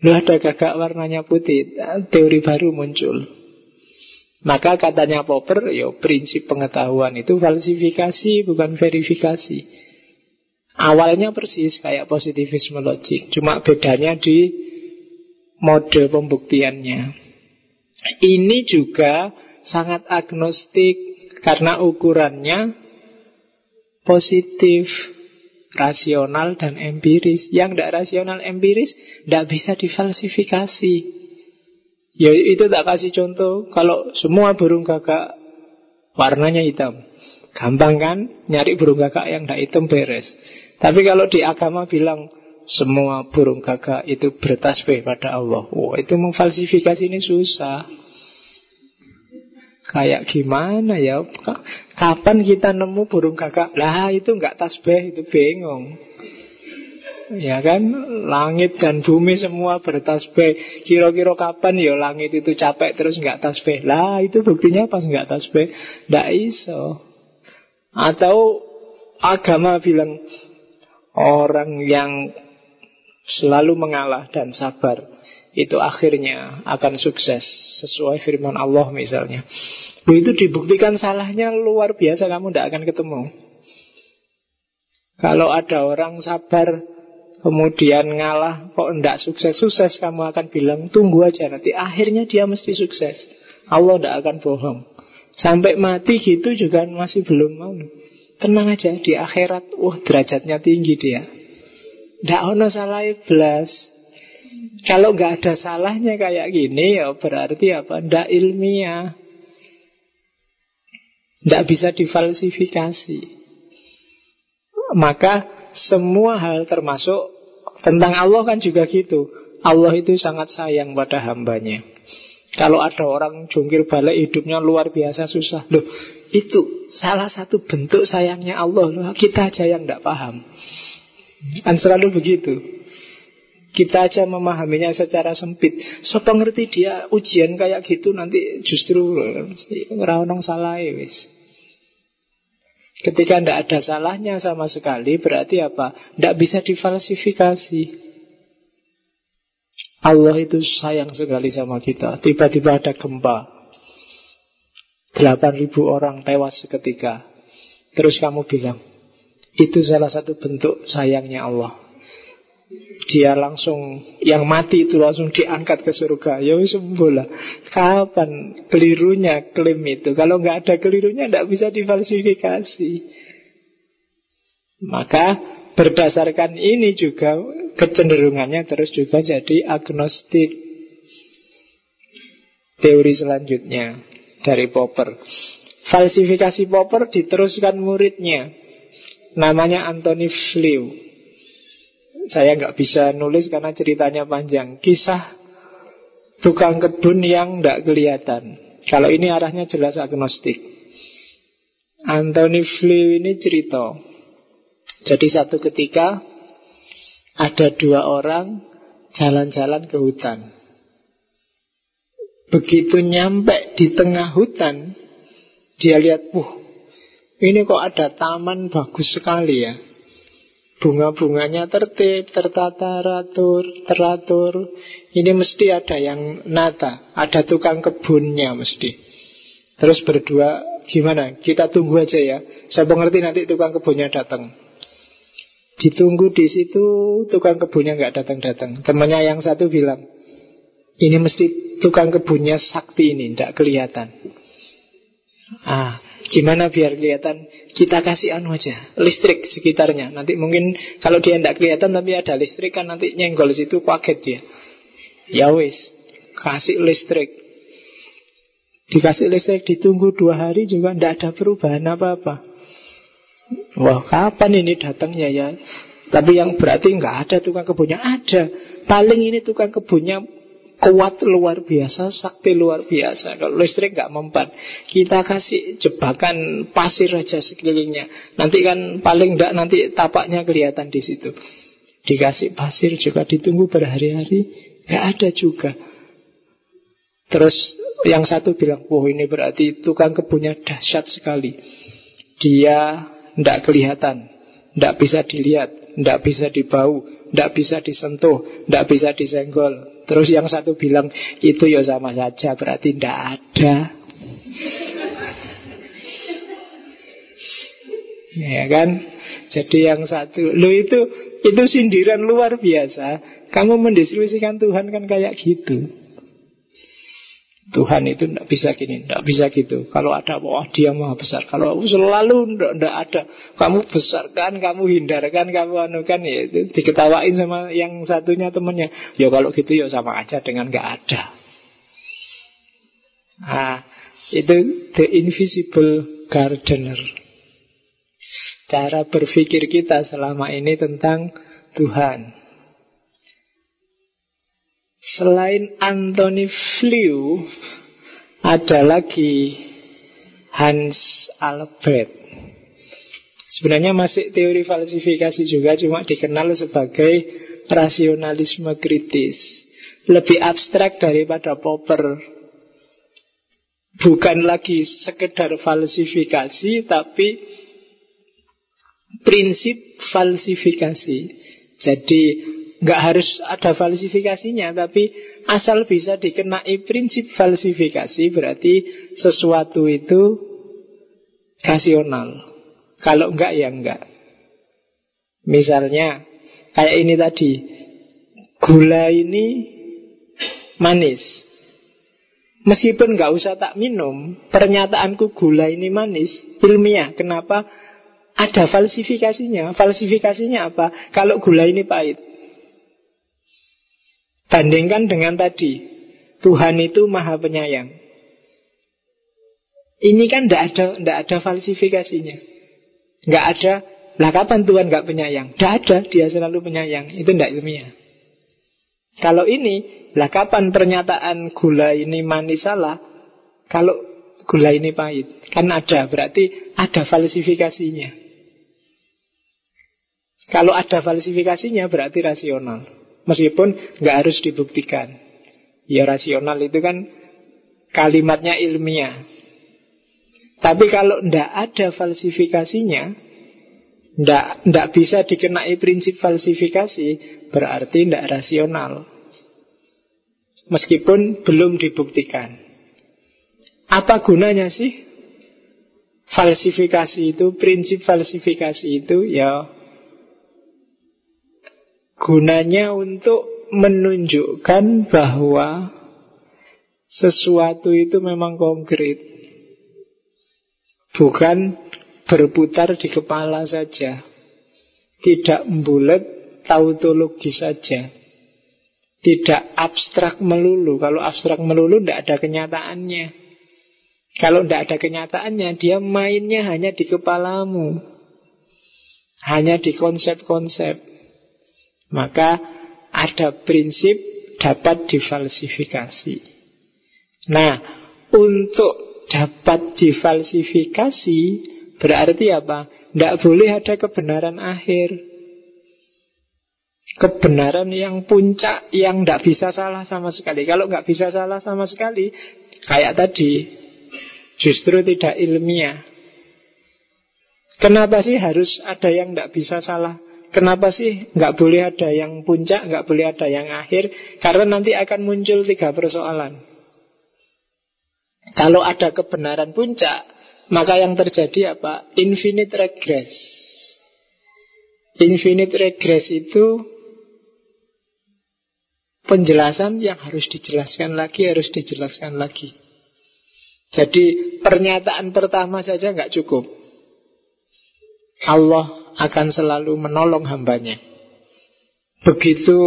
lo ada gagak warnanya putih. Teori baru muncul. Maka katanya Popper, yo prinsip pengetahuan itu falsifikasi bukan verifikasi. Awalnya persis kayak positivisme logik, cuma bedanya di mode pembuktiannya. Ini juga sangat agnostik karena ukurannya positif, rasional dan empiris. Yang tidak rasional empiris tidak bisa difalsifikasi. Ya itu tak kasih contoh. Kalau semua burung gagak warnanya hitam, gampang kan? Nyari burung gagak yang tidak hitam beres. Tapi kalau di agama bilang semua burung gagak itu bertasbih pada Allah. Wah, itu memfalsifikasi ini susah. Kayak gimana ya? Kapan kita nemu burung gagak? Lah itu nggak tasbih, itu bingung. Ya kan, langit dan bumi semua bertasbih. Kira-kira kapan ya langit itu capek terus nggak tasbih? Lah itu buktinya pas nggak tasbih, nggak iso. Atau agama bilang Orang yang selalu mengalah dan sabar itu akhirnya akan sukses sesuai firman Allah misalnya. Itu dibuktikan salahnya luar biasa kamu tidak akan ketemu. Kalau ada orang sabar kemudian ngalah kok tidak sukses-sukses kamu akan bilang tunggu aja nanti akhirnya dia mesti sukses. Allah tidak akan bohong. Sampai mati gitu juga masih belum mau. Tenang aja di akhirat Wah derajatnya tinggi dia. Tidak ada salah belas Kalau nggak ada salahnya kayak gini ya berarti apa? Tidak ilmiah. Tidak bisa difalsifikasi. Maka semua hal termasuk Tentang Allah kan juga gitu. Allah itu sangat sayang pada hambanya. Kalau ada orang jungkir balik hidupnya luar biasa susah. Loh Itu salah satu bentuk sayangnya Allah. Kita aja yang tidak paham. Kan selalu begitu. Kita aja memahaminya secara sempit. So ngerti dia ujian kayak gitu nanti justru orang salah ya wis. Ketika tidak ada salahnya sama sekali Berarti apa? Tidak bisa difalsifikasi Allah itu sayang sekali sama kita Tiba-tiba ada gempa 8.000 orang tewas seketika Terus kamu bilang Itu salah satu bentuk sayangnya Allah dia langsung yang mati itu langsung diangkat ke surga. Ya bola. Kapan kelirunya klaim itu? Kalau nggak ada kelirunya tidak bisa difalsifikasi. Maka berdasarkan ini juga kecenderungannya terus juga jadi agnostik. Teori selanjutnya dari Popper. Falsifikasi Popper diteruskan muridnya. Namanya Anthony Flew. Saya nggak bisa nulis karena ceritanya panjang. Kisah tukang kebun yang nggak kelihatan. Kalau ini arahnya jelas agnostik. Anthony Flew ini cerita. Jadi satu ketika ada dua orang jalan-jalan ke hutan. Begitu nyampe di tengah hutan, dia lihat, wah, ini kok ada taman bagus sekali ya. Bunga-bunganya tertib, tertata, teratur, teratur. Ini mesti ada yang nata, ada tukang kebunnya mesti. Terus berdua, gimana? Kita tunggu aja ya. Saya mengerti nanti tukang kebunnya datang. Ditunggu di situ, tukang kebunnya nggak datang-datang. Temannya yang satu bilang, ini mesti tukang kebunnya sakti ini, tidak kelihatan. Ah, Gimana biar kelihatan? Kita kasih anu aja Listrik sekitarnya. Nanti mungkin kalau dia tidak kelihatan Tapi ada listrik kan nanti nyenggol situ Kaget dia. Ya wis Kasih listrik. Dikasih listrik ditunggu dua hari juga Tidak ada perubahan apa-apa. Wah kapan ini datangnya ya? Tapi yang berarti nggak ada tukang kebunnya. Ada. Paling ini tukang kebunnya kuat luar biasa, sakti luar biasa. Kalau listrik nggak mempan, kita kasih jebakan pasir aja sekelilingnya. Nanti kan paling nggak nanti tapaknya kelihatan di situ. Dikasih pasir juga ditunggu berhari-hari, nggak ada juga. Terus yang satu bilang, wah ini berarti tukang kebunnya dahsyat sekali. Dia nggak kelihatan, nggak bisa dilihat, nggak bisa dibau, nggak bisa disentuh, nggak bisa disenggol, Terus yang satu bilang itu ya sama saja berarti tidak ada. ya kan? Jadi yang satu, lo itu itu sindiran luar biasa. Kamu mendiskusikan Tuhan kan kayak gitu. Tuhan itu tidak bisa gini, tidak bisa gitu. Kalau ada, wah dia maha besar. Kalau selalu tidak ada, kamu besarkan, kamu hindarkan, kamu anukan, ya itu diketawain sama yang satunya temennya. Ya kalau gitu ya sama aja dengan nggak ada. Ah, itu the invisible gardener. Cara berpikir kita selama ini tentang Tuhan. Selain Anthony Flew Ada lagi Hans Albert Sebenarnya masih teori falsifikasi juga Cuma dikenal sebagai rasionalisme kritis. Lebih abstrak daripada Popper. Bukan lagi sekedar falsifikasi Tapi prinsip falsifikasi. Jadi nggak harus ada falsifikasinya, tapi asal bisa dikenai prinsip falsifikasi berarti sesuatu itu rasional. Kalau enggak ya enggak. Misalnya kayak ini tadi, gula ini manis. Meskipun nggak usah tak minum, pernyataanku gula ini manis ilmiah. Kenapa? Ada falsifikasinya. Falsifikasinya apa? Kalau gula ini pahit. Bandingkan dengan tadi Tuhan itu maha penyayang Ini kan tidak ada tidak ada falsifikasinya Nggak ada Lah kapan Tuhan nggak penyayang? Tidak ada, dia selalu penyayang Itu tidak ilmiah Kalau ini Lah kapan pernyataan gula ini manis salah Kalau gula ini pahit? Kan ada, berarti ada falsifikasinya. Kalau ada falsifikasinya berarti rasional. Meskipun nggak harus dibuktikan. Ya rasional itu kan kalimatnya ilmiah. Tapi kalau ndak ada falsifikasinya, ndak ndak bisa dikenai prinsip falsifikasi, berarti ndak rasional. Meskipun belum dibuktikan. Apa gunanya sih falsifikasi itu, prinsip falsifikasi itu ya gunanya untuk menunjukkan bahwa sesuatu itu memang konkret. Bukan berputar di kepala saja. Tidak bulat, tautologi saja. Tidak abstrak melulu. Kalau abstrak melulu tidak ada kenyataannya. Kalau tidak ada kenyataannya, dia mainnya hanya di kepalamu. Hanya di konsep-konsep. Maka ada prinsip dapat difalsifikasi. Nah, untuk dapat difalsifikasi berarti apa? Tidak boleh ada kebenaran akhir. Kebenaran yang puncak yang tidak bisa salah sama sekali. Kalau nggak bisa salah sama sekali, kayak tadi, justru tidak ilmiah. Kenapa sih harus ada yang tidak bisa salah Kenapa sih nggak boleh ada yang puncak, nggak boleh ada yang akhir? Karena nanti akan muncul tiga persoalan. Kalau ada kebenaran puncak, maka yang terjadi apa? Infinite regress. Infinite regress itu penjelasan yang harus dijelaskan lagi, harus dijelaskan lagi. Jadi pernyataan pertama saja nggak cukup. Allah akan selalu menolong hambanya. Begitu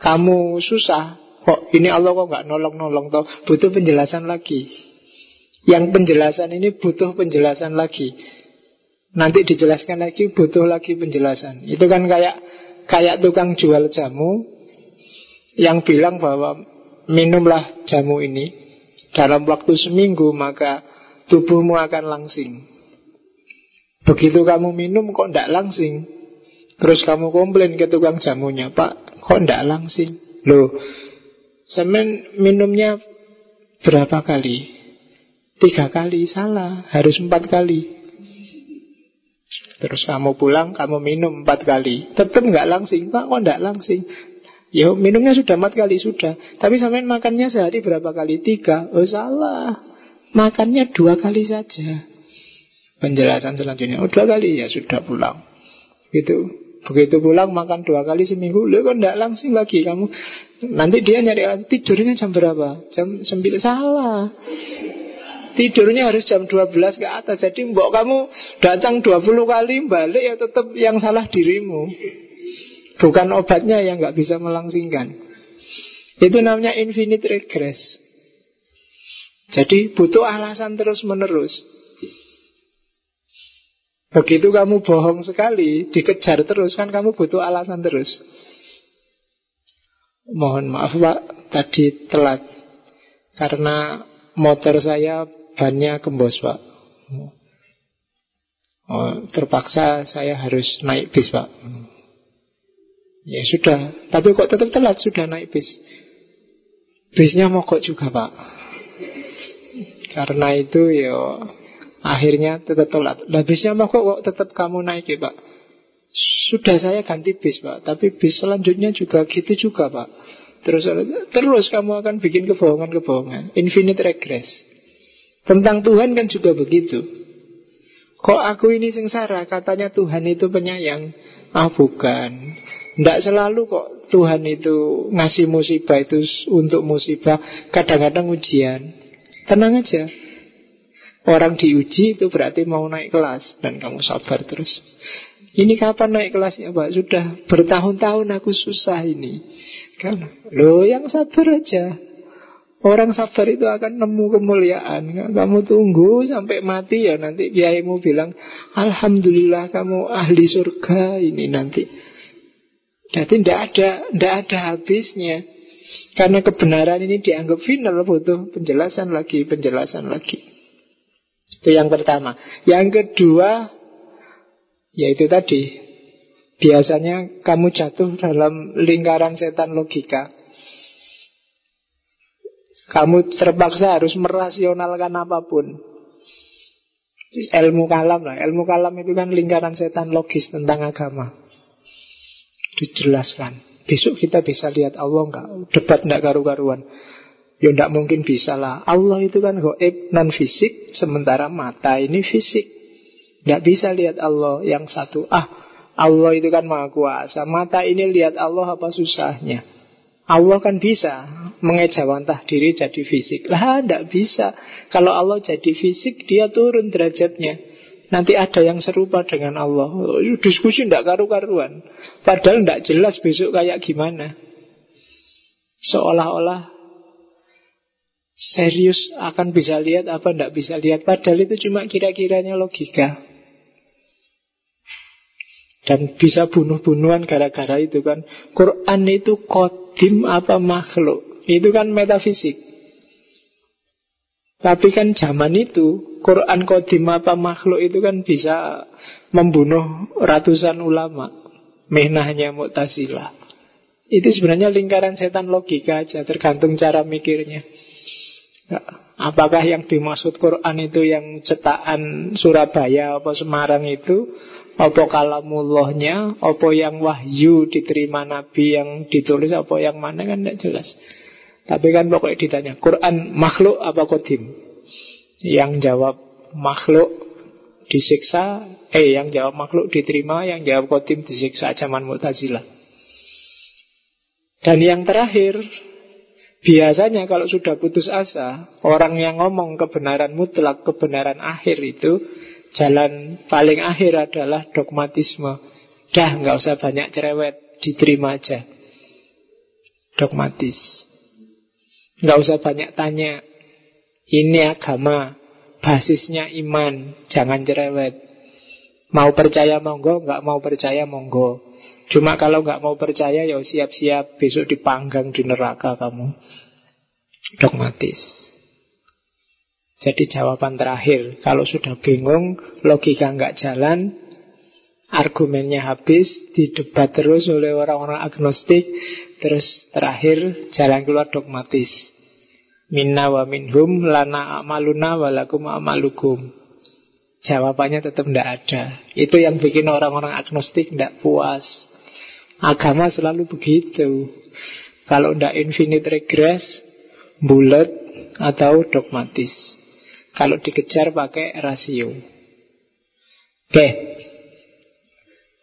kamu susah, kok ini Allah kok nggak nolong-nolong toh, butuh penjelasan lagi. Yang penjelasan ini butuh penjelasan lagi. Nanti dijelaskan lagi, butuh lagi penjelasan. Itu kan kayak kayak tukang jual jamu yang bilang bahwa minumlah jamu ini dalam waktu seminggu maka tubuhmu akan langsing. Begitu kamu minum kok ndak langsing? Terus kamu komplain ke tukang jamunya Pak kok ndak langsing? Loh Semen minumnya berapa kali? Tiga kali salah Harus empat kali. Terus kamu pulang Kamu minum empat kali. Tetap nggak langsing Pak kok ndak langsing? Ya minumnya sudah empat kali sudah. Tapi semen makannya sehari berapa kali? Tiga. Oh salah. Makannya dua kali saja penjelasan selanjutnya. Oh dua kali ya sudah pulang. Gitu. Begitu pulang makan dua kali seminggu, lu kan tidak langsung lagi kamu. Nanti dia nyari lagi tidurnya jam berapa? Jam sembilan salah. Tidurnya harus jam 12 ke atas Jadi mbok kamu datang 20 kali Balik ya tetap yang salah dirimu Bukan obatnya yang nggak bisa melangsingkan Itu namanya infinite regress Jadi butuh alasan terus menerus Begitu kamu bohong sekali, dikejar terus kan kamu butuh alasan terus. Mohon maaf Pak, tadi telat. Karena motor saya bannya kembos Pak. Oh, terpaksa saya harus naik bis Pak. Ya sudah, tapi kok tetap telat sudah naik bis. Bisnya mogok juga Pak. Karena itu ya Akhirnya tetap telat. Lah bisnya mau kok, kok tetap kamu naik ya Pak? Sudah saya ganti bis Pak, tapi bis selanjutnya juga gitu juga Pak. Terus terus kamu akan bikin kebohongan-kebohongan. Infinite regress. Tentang Tuhan kan juga begitu. Kok aku ini sengsara? Katanya Tuhan itu penyayang. Ah bukan. Tidak selalu kok Tuhan itu ngasih musibah itu untuk musibah. Kadang-kadang ujian. Tenang aja. Orang diuji itu berarti mau naik kelas Dan kamu sabar terus Ini kapan naik kelasnya Pak? Sudah bertahun-tahun aku susah ini kan? Loh yang sabar aja Orang sabar itu akan nemu kemuliaan Kamu tunggu sampai mati ya Nanti kiaimu bilang Alhamdulillah kamu ahli surga ini nanti Jadi tidak ada, tidak ada habisnya Karena kebenaran ini dianggap final butuh penjelasan lagi, penjelasan lagi. Itu yang pertama. Yang kedua, yaitu tadi, biasanya kamu jatuh dalam lingkaran setan logika. Kamu terpaksa harus merasionalkan apa pun. Ilmu kalam lah. Ilmu kalam itu kan lingkaran setan logis tentang agama. Dijelaskan. Besok kita bisa lihat Allah enggak? Debat enggak karu-karuan. Ya enggak mungkin bisa lah. Allah itu kan goib non fisik, sementara mata ini fisik. Enggak bisa lihat Allah yang satu. Ah, Allah itu kan maha kuasa. Mata ini lihat Allah apa susahnya? Allah kan bisa mengejawantah diri jadi fisik. Lah, enggak bisa. Kalau Allah jadi fisik, dia turun derajatnya. Nanti ada yang serupa dengan Allah Diskusi tidak karu-karuan Padahal tidak jelas besok kayak gimana Seolah-olah Serius akan bisa lihat apa tidak bisa lihat Padahal itu cuma kira-kiranya logika Dan bisa bunuh-bunuhan gara-gara itu kan Quran itu kodim apa makhluk Itu kan metafisik Tapi kan zaman itu Quran kodim apa makhluk itu kan bisa membunuh ratusan ulama. Mehnahnya Mu'tazilah. Itu sebenarnya lingkaran setan logika aja, tergantung cara mikirnya. Ya, apakah yang dimaksud Quran itu yang cetakan Surabaya apa Semarang itu? Apa kalamullahnya? Apa yang wahyu diterima Nabi yang ditulis? Apa yang mana? Kan tidak jelas. Tapi kan pokoknya ditanya Quran makhluk apa kodim yang jawab makhluk disiksa, eh yang jawab makhluk diterima, yang jawab kotim disiksa. Zaman Mu'tazilah. Dan yang terakhir, biasanya kalau sudah putus asa, orang yang ngomong kebenaran mutlak, kebenaran akhir itu, jalan paling akhir adalah dogmatisme. Dah, nggak usah banyak cerewet, diterima aja. Dogmatis. Nggak usah banyak tanya, ini agama, basisnya iman, jangan cerewet. Mau percaya monggo, nggak mau percaya monggo. Cuma kalau nggak mau percaya ya siap-siap besok dipanggang di neraka kamu. Dogmatis. Jadi jawaban terakhir, kalau sudah bingung, logika nggak jalan, argumennya habis, didebat terus oleh orang-orang agnostik, terus terakhir jalan keluar dogmatis. Minna wa minhum lana amaluna walakum amalukum. Jawabannya tetap tidak ada. Itu yang bikin orang-orang agnostik tidak puas. Agama selalu begitu. Kalau tidak infinite regress, bulat atau dogmatis. Kalau dikejar pakai rasio. Oke.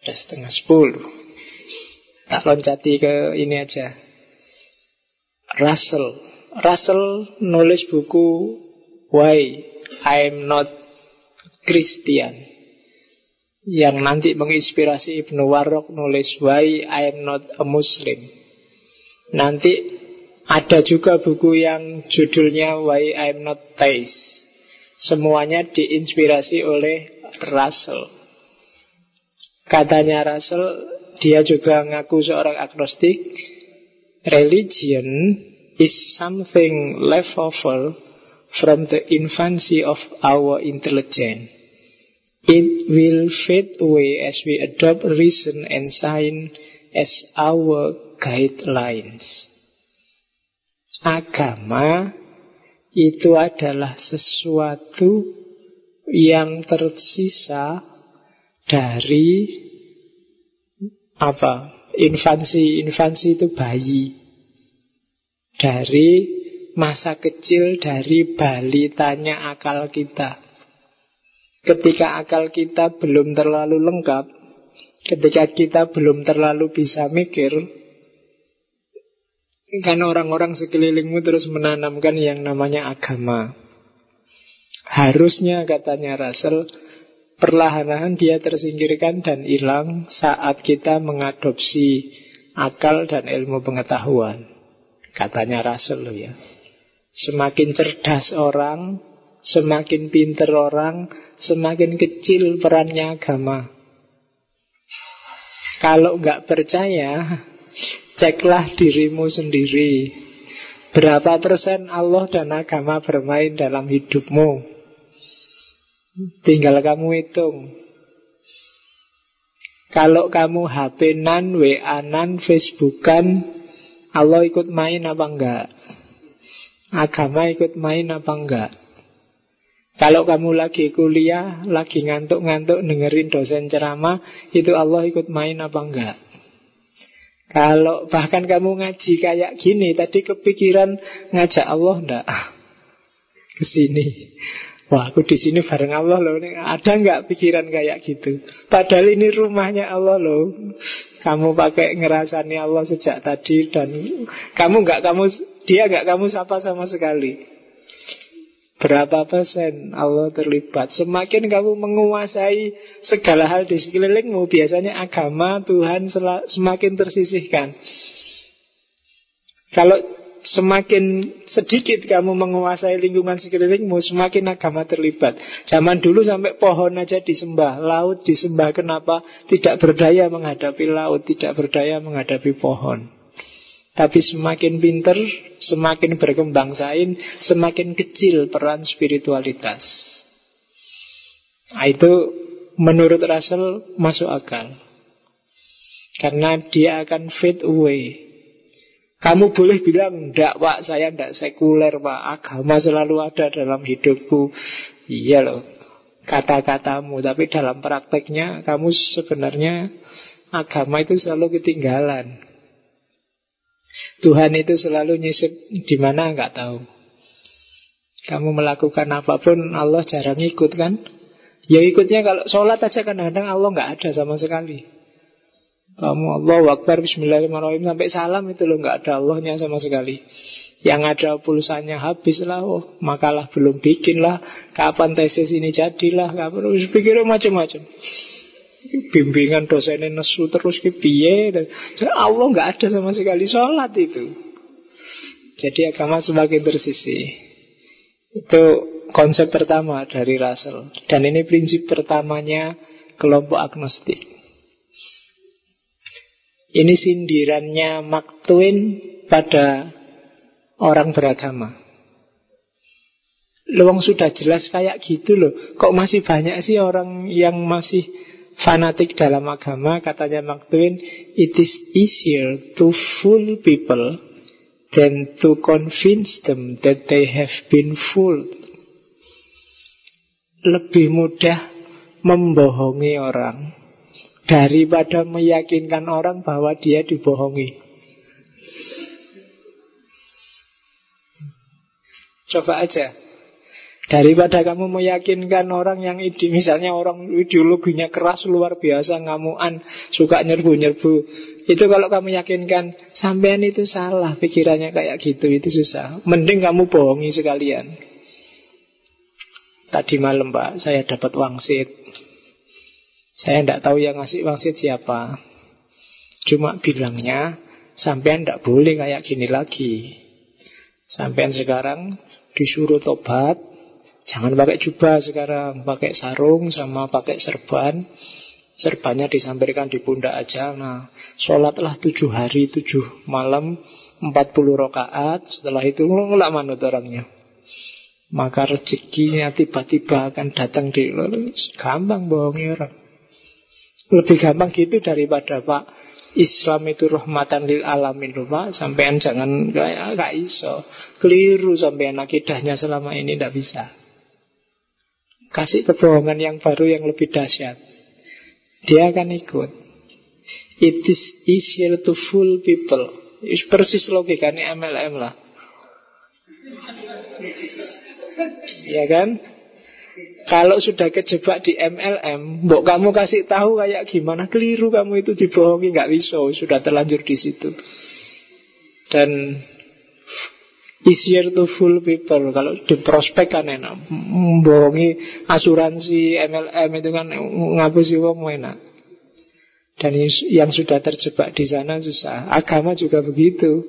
Sudah setengah sepuluh. Tak loncati ke ini aja. Russell Russell nulis buku Why I'm Not Christian yang nanti menginspirasi Ibnu Warok nulis Why I'm Not a Muslim. Nanti ada juga buku yang judulnya Why I'm Not Theist. Semuanya diinspirasi oleh Russell. Katanya Russell, dia juga ngaku seorang agnostik. Religion is something left over from the infancy of our intelligence. It will fade away as we adopt reason and science as our guidelines. Agama itu adalah sesuatu yang tersisa dari apa? Infansi, infansi itu bayi dari masa kecil dari balitanya akal kita. Ketika akal kita belum terlalu lengkap, ketika kita belum terlalu bisa mikir, kan orang-orang sekelilingmu terus menanamkan yang namanya agama. Harusnya katanya Russell, perlahan-lahan dia tersingkirkan dan hilang saat kita mengadopsi akal dan ilmu pengetahuan. Katanya Rasul ya. Semakin cerdas orang, semakin pinter orang, semakin kecil perannya agama. Kalau nggak percaya, ceklah dirimu sendiri. Berapa persen Allah dan agama bermain dalam hidupmu? Tinggal kamu hitung. Kalau kamu HP-nan, WA-nan, Facebook-an, Allah ikut main apa enggak? Agama ikut main apa enggak? Kalau kamu lagi kuliah, lagi ngantuk-ngantuk dengerin dosen ceramah, itu Allah ikut main apa enggak? Kalau bahkan kamu ngaji kayak gini, tadi kepikiran ngajak Allah ndak? Ke sini. Wah, aku di sini bareng Allah loh. Ada nggak pikiran kayak gitu? Padahal ini rumahnya Allah loh. Kamu pakai ngerasani Allah sejak tadi dan kamu nggak kamu dia nggak kamu sapa sama sekali. Berapa persen? Allah terlibat. Semakin kamu menguasai segala hal di sekelilingmu Biasanya agama Tuhan semakin tersisihkan. Kalau semakin sedikit kamu menguasai lingkungan sekelilingmu Semakin agama terlibat. Zaman dulu sampai pohon aja disembah Laut disembah. Kenapa? Tidak berdaya menghadapi laut Tidak berdaya menghadapi pohon tapi semakin pinter, semakin berkembang sain, semakin kecil peran spiritualitas. Nah, itu menurut Russell masuk akal. Karena dia akan fade away. Kamu boleh bilang, enggak pak, saya enggak sekuler pak, agama selalu ada dalam hidupku. Iya loh, kata-katamu. Tapi dalam prakteknya, kamu sebenarnya agama itu selalu ketinggalan. Tuhan itu selalu nyisip di mana nggak tahu. Kamu melakukan apa pun Allah jarang ikut kan? Ya ikutnya kalau sholat aja kadang-kadang Allah nggak ada sama sekali. Kamu Allah Akbar Bismillahirrahmanirrahim sampai salam itu loh nggak ada Allahnya sama sekali. Yang ada pulsanya habis lah, oh, makalah belum bikin lah, kapan tesis ini jadilah, kapan pikir macam-macam bimbingan dosennya nesu terus ke piye? Allah nggak ada sama sekali sholat itu. Jadi agama semakin tersisi itu konsep pertama dari Russell. Dan ini prinsip pertamanya kelompok agnostik. Ini sindirannya Mark pada orang beragama. Luang sudah jelas kayak gitu loh. Kok masih banyak sih orang yang masih fanatik dalam agama, katanya Mark Twain, it is easier to fool people than to convince them that they have been fooled. Lebih mudah membohongi orang daripada meyakinkan orang bahwa dia dibohongi. Coba aja Daripada kamu meyakinkan orang yang ide, misalnya orang ideologinya keras luar biasa, ngamuan, suka nyerbu-nyerbu. Itu kalau kamu yakinkan sampean itu salah pikirannya kayak gitu, itu susah. Mending kamu bohongi sekalian. Tadi malam Pak, saya dapat wangsit. Saya tidak tahu yang ngasih wangsit siapa. Cuma bilangnya, sampean tidak boleh kayak gini lagi. Sampean sekarang disuruh tobat, Jangan pakai jubah sekarang, pakai sarung sama pakai serban. Serbannya disampaikan di pundak aja. Nah, sholatlah tujuh hari, tujuh malam, empat puluh rakaat. Setelah itu ngelak manut orangnya. Maka rezekinya tiba-tiba akan datang di gampang bohongi orang. Lebih gampang gitu daripada Pak Islam itu rahmatan lil alamin loh Pak Sampean jangan kayak gak iso Keliru sampean akidahnya selama ini tidak bisa Kasih kebohongan yang baru yang lebih dahsyat. Dia akan ikut. It is easier to fool people. It's persis logikanya MLM lah. ya kan? Kalau sudah kejebak di MLM, mbok kamu kasih tahu kayak gimana keliru kamu itu dibohongi nggak bisa, sudah terlanjur di situ. Dan easier to fool people. Kalau di prospek kan enak. Membohongi asuransi MLM itu kan ngapusi uang enak. Dan yang sudah terjebak di sana susah. Agama juga begitu.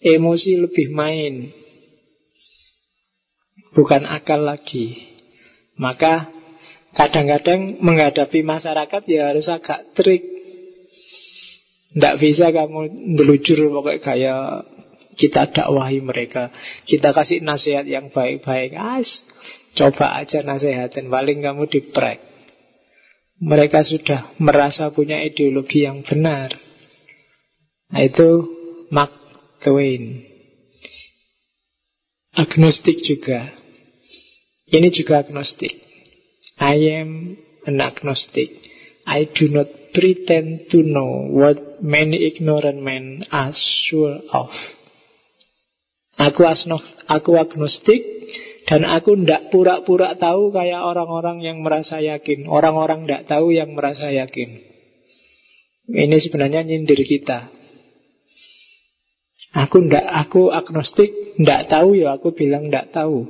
Emosi lebih main. Bukan akal lagi. Maka kadang-kadang menghadapi masyarakat ya harus agak trik. Tidak bisa kamu ndelujur pokoknya kayak Kita dakwahi mereka. Kita kasih nasihat yang baik-baik. As, coba aja nasihatin. Paling kamu diprek. Mereka sudah merasa punya ideologi yang benar. Nah, itu Mark Twain. Agnostik juga. Ini juga agnostik. I am an agnostic. I do not pretend to know what many ignorant men are sure of. Aku asnof, aku agnostik dan aku ndak pura-pura tahu kayak orang-orang yang merasa yakin. Orang-orang ndak tahu yang merasa yakin. Ini sebenarnya nyindir kita. Aku ndak, aku agnostik, ndak tahu ya aku bilang ndak tahu.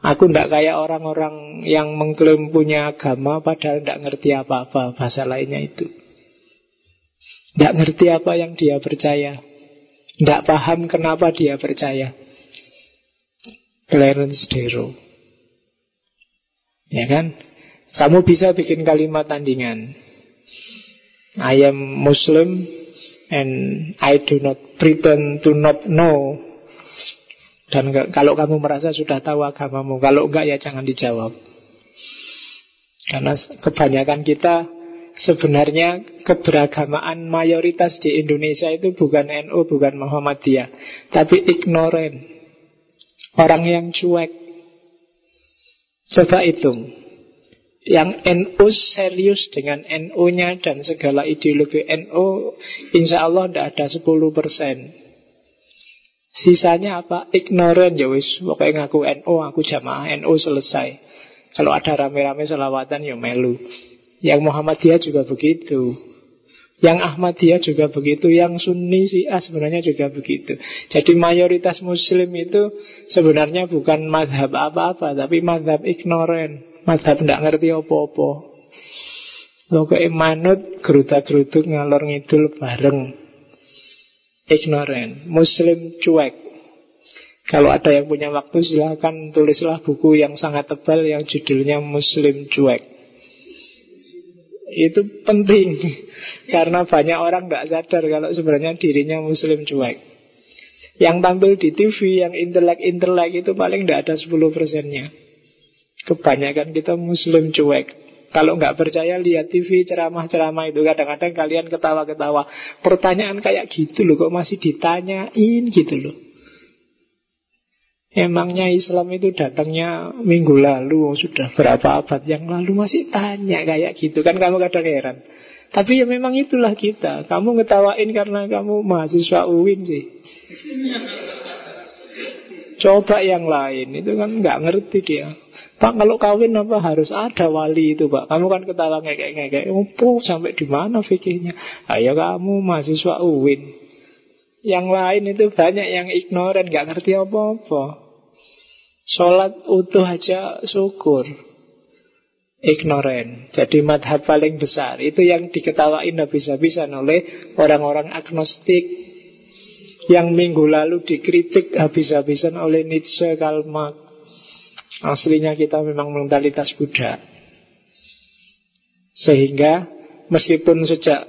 Aku ndak kayak orang-orang yang mengklaim punya agama padahal ndak ngerti apa-apa bahasa lainnya itu. Ndak ngerti apa yang dia percaya. Ndak paham kenapa dia percaya. Clarence Darrow. Ya kan? Kamu bisa bikin kalimat tandingan. I am Muslim and I do not pretend to not know. Dan kalau kamu merasa sudah tahu agamamu, kalau enggak ya jangan dijawab. Karena kebanyakan kita sebenarnya keberagamaan mayoritas di Indonesia itu bukan NU, bukan Muhammadiyah, tapi ignoran. Orang yang cuek. Coba hitung. Yang NU serius dengan NU-nya dan segala ideologi NU, insya Allah tidak ada 10 persen. Sisanya apa? Ignoran ya wis. Pokoknya ngaku NU, aku jamaah NU selesai. Kalau ada rame-rame selawatan ya melu. Yang Muhammadiyah juga begitu. Yang Ahmadiyah juga begitu. Yang Sunni Syiah sebenarnya juga begitu. Jadi mayoritas Muslim itu sebenarnya bukan madhab apa-apa, tapi madhab ignoran. Madhab tidak ngerti apa-apa Pokoknya manut Geruta-geruduk ngalor ngidul bareng Ignorant Muslim cuek Kalau ada yang punya waktu silahkan tulislah buku yang sangat tebal Yang judulnya Muslim cuek Itu penting. Karena banyak orang tidak sadar Kalau sebenarnya dirinya Muslim cuek. Yang tampil di TV Yang intelek-intelek itu paling tidak ada 10 persennya. Kebanyakan kita muslim cuek. Kalau nggak percaya lihat TV ceramah-ceramah itu. Kadang-kadang kalian ketawa-ketawa. Pertanyaan kayak gitu loh Kok masih ditanyain gitu loh Emangnya Islam itu datangnya minggu lalu Sudah berapa abad yang lalu? Masih tanya kayak gitu. Kan kamu kadang heran. Tapi ya memang itulah kita. Kamu ngetawain karena kamu mahasiswa UIN sih. Coba yang lain. Itu kan nggak ngerti dia. Pak kalau kawin apa harus ada wali itu Pak? Kamu kan ketawa ngekek-ngekek. Oh sampai di mana fikirnya Ayo kamu mahasiswa UIN Yang lain itu banyak yang ignoran Gak ngerti apa-apa Sholat utuh aja syukur. Ignoran Jadi madhab paling besar. Itu yang diketawain habis-habisan oleh Orang-orang agnostik. Yang minggu lalu dikritik habis-habisan oleh Nietzsche, Karl Aslinya kita memang mentalitas Buddha Sehingga meskipun sejak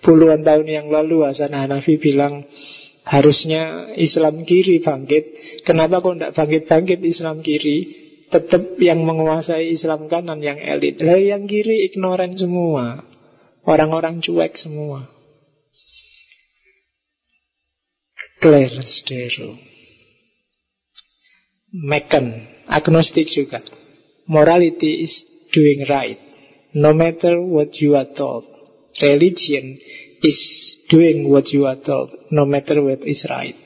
puluhan tahun yang lalu Hasan Hanafi bilang Harusnya Islam kiri bangkit Kenapa kok tidak bangkit-bangkit Islam kiri Tetap yang menguasai Islam kanan yang elit Lah yang kiri ignoran semua Orang-orang cuek semua Claire Stero Mekan Agnostik juga. Morality is doing right. No matter what you are told. Religion is doing what you are told. No matter what is right.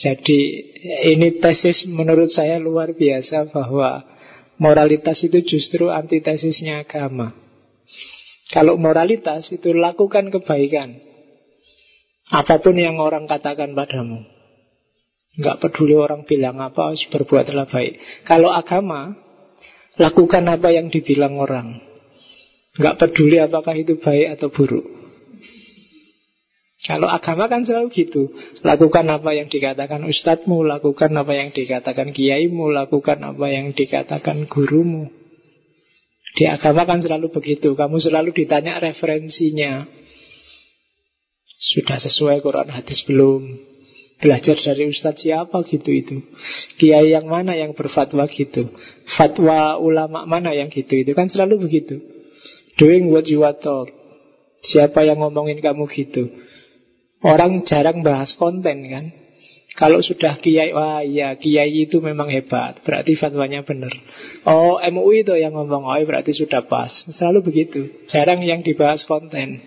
Jadi ini tesis menurut saya luar biasa bahwa moralitas itu justru antitesisnya agama. Kalau moralitas itu lakukan kebaikan. Apa pun yang orang katakan padamu. Nggak peduli orang bilang apa, berbuatlah baik. Kalau agama, lakukan apa yang dibilang orang. Nggak peduli apakah itu baik atau buruk. Kalau agama kan selalu gitu. Lakukan apa yang dikatakan ustadzmu Lakukan apa yang dikatakan kiaimu Lakukan apa yang dikatakan gurumu. Di agama kan selalu begitu. Kamu selalu ditanya referensinya. Sudah sesuai Quran hadis belum? Belajar dari ustadz siapa gitu itu? Kiai yang mana yang berfatwa gitu? Fatwa ulama mana yang gitu itu? Kan selalu begitu. Doing what you are told. Siapa yang ngomongin kamu gitu Orang jarang bahas konten kan kalau sudah kiai, wah iya kiai itu memang hebat, berarti fatwanya benar. Oh MUI itu yang ngomong, oh berarti sudah pas. Selalu begitu, jarang yang dibahas konten.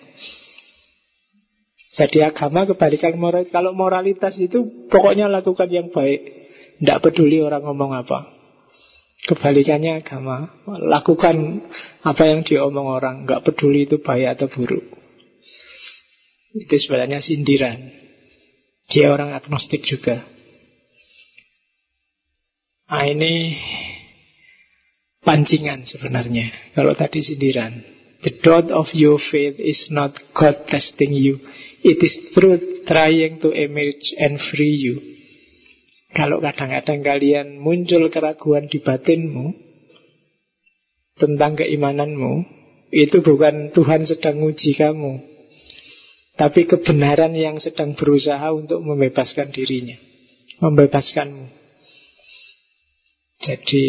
Jadi agama kebalikan moral. Kalau moralitas itu pokoknya lakukan yang baik. Tidak peduli orang ngomong apa. Kebalikannya agama. Lakukan apa yang diomong orang. Nggak peduli itu baik atau buruk. Itu sebenarnya sindiran. Dia orang agnostik juga. Nah ini pancingan sebenarnya. Kalau tadi sindiran. The dot of your faith is not God testing you. It is truth trying to emerge and free you. Kalau kadang-kadang kalian muncul keraguan di batinmu tentang keimananmu, itu bukan Tuhan sedang uji kamu, tapi kebenaran yang sedang berusaha untuk membebaskan dirinya, membebaskanmu. Jadi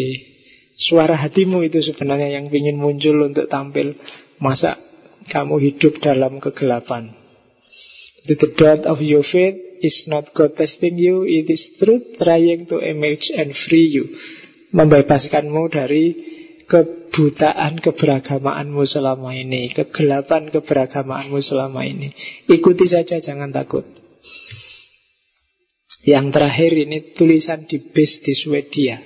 suara hatimu itu sebenarnya yang ingin muncul untuk tampil. Masa kamu hidup dalam kegelapan? The dot of your faith is not God testing you, it is truth trying to emerge and free you. Membebaskanmu dari kebutaan keberagamaanmu selama ini, kegelapan keberagamaanmu selama ini. Ikuti saja, jangan takut. Yang terakhir ini tulisan di base di Swedia.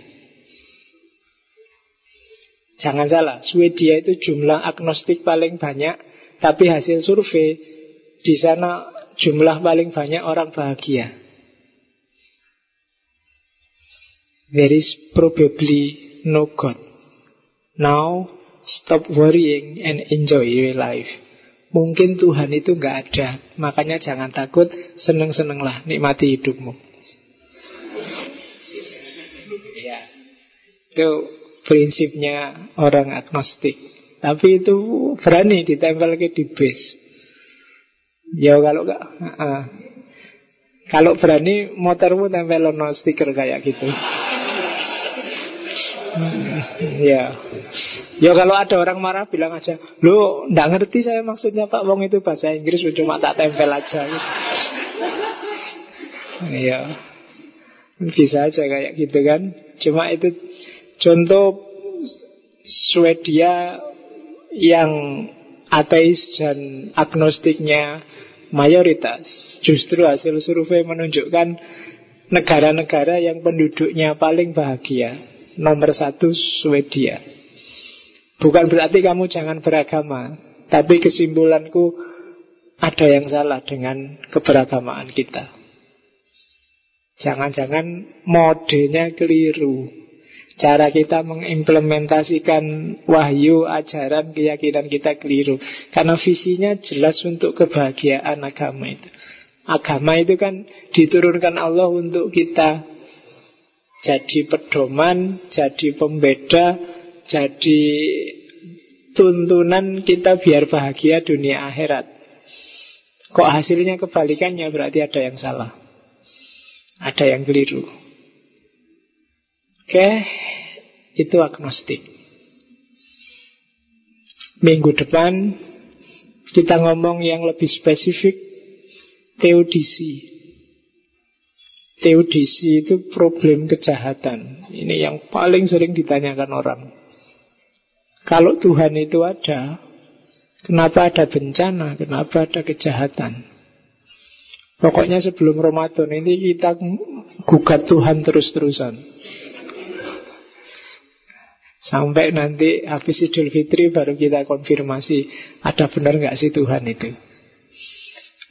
Jangan salah, Swedia itu jumlah agnostik paling banyak, tapi hasil survei di sana jumlah paling banyak orang bahagia. There is probably no God. Now, stop worrying and enjoy your life. Mungkin Tuhan itu nggak ada, makanya jangan takut, seneng-senenglah, nikmati hidupmu. Ya. Itu prinsipnya orang agnostik. Tapi itu berani ditempel ke di base. Ya kalau gak uh, Kalau berani motormu tempel no stiker kayak gitu Ya Ya kalau ada orang marah bilang aja Lo nggak ngerti saya maksudnya Pak. Wong itu bahasa Inggris Cuma tak tempel aja. Ya Bisa aja kayak gitu kan. Cuma itu Contoh Swedia Yang ateis dan agnostiknya mayoritas. Justru hasil survei menunjukkan negara-negara yang penduduknya paling bahagia. Nomor satu Swedia. Bukan berarti kamu jangan beragama, tapi kesimpulanku ada yang salah dengan keberagamaan kita. Jangan-jangan modenya keliru. Cara kita mengimplementasikan wahyu, ajaran, keyakinan kita keliru. Karena visinya jelas untuk kebahagiaan agama itu. Agama itu kan diturunkan Allah untuk kita jadi pedoman, jadi pembeda, jadi tuntunan kita biar bahagia dunia akhirat. Kok hasilnya kebalikannya berarti ada yang salah. Ada yang keliru. Oke, itu agnostik. Minggu depan kita ngomong yang lebih spesifik teodisi. Teodisi itu problem kejahatan. Ini yang paling sering ditanyakan orang. Kalau Tuhan itu ada, kenapa ada bencana? Kenapa ada kejahatan? Pokoknya sebelum Ramadan ini kita gugat Tuhan terus-terusan. Sampai nanti habis Idul Fitri baru kita konfirmasi ada benar nggak sih Tuhan itu.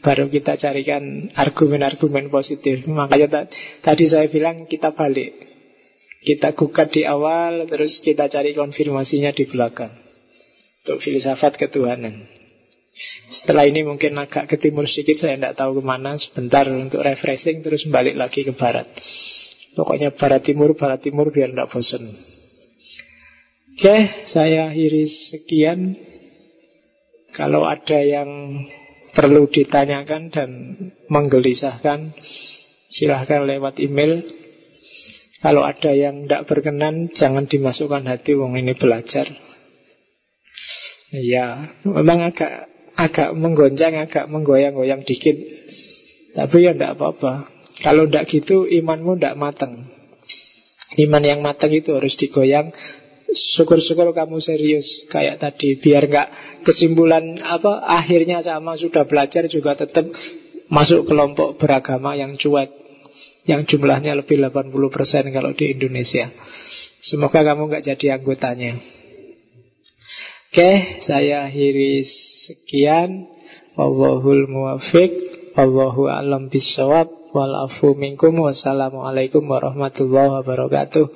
Baru kita carikan argumen-argumen positif. Makanya tadi saya bilang kita balik. Kita gugat di awal, terus kita cari konfirmasinya di belakang. Untuk filsafat ketuhanan. Setelah ini mungkin agak ke timur sedikit, saya tidak tahu ke mana. Sebentar untuk refreshing, terus balik lagi ke barat. Pokoknya barat timur, barat timur biar tidak bosan. Oke, saya akhiri sekian. Kalau ada yang perlu ditanyakan dan menggelisahkan, Silahkan lewat email. Kalau ada yang tidak berkenan Jangan dimasukkan hati Wong ini belajar. Ya Memang agak agak menggoncang Agak menggoyang-goyang dikit. Tapi ya tidak apa-apa. Kalau tidak gitu imanmu tidak matang. Iman yang matang itu harus digoyang Syukur-syukur kamu serius kayak tadi biar nggak kesimpulan apa akhirnya sama sudah belajar juga tetap masuk kelompok beragama yang cuek yang jumlahnya lebih 80% kalau di Indonesia. Semoga kamu nggak jadi anggotanya. Oke, saya akhiri sekian. Wallahul muwafiq. Wallahu alam bisawab. Walafu minkum. Wassalamualaikum warahmatullahi wabarakatuh.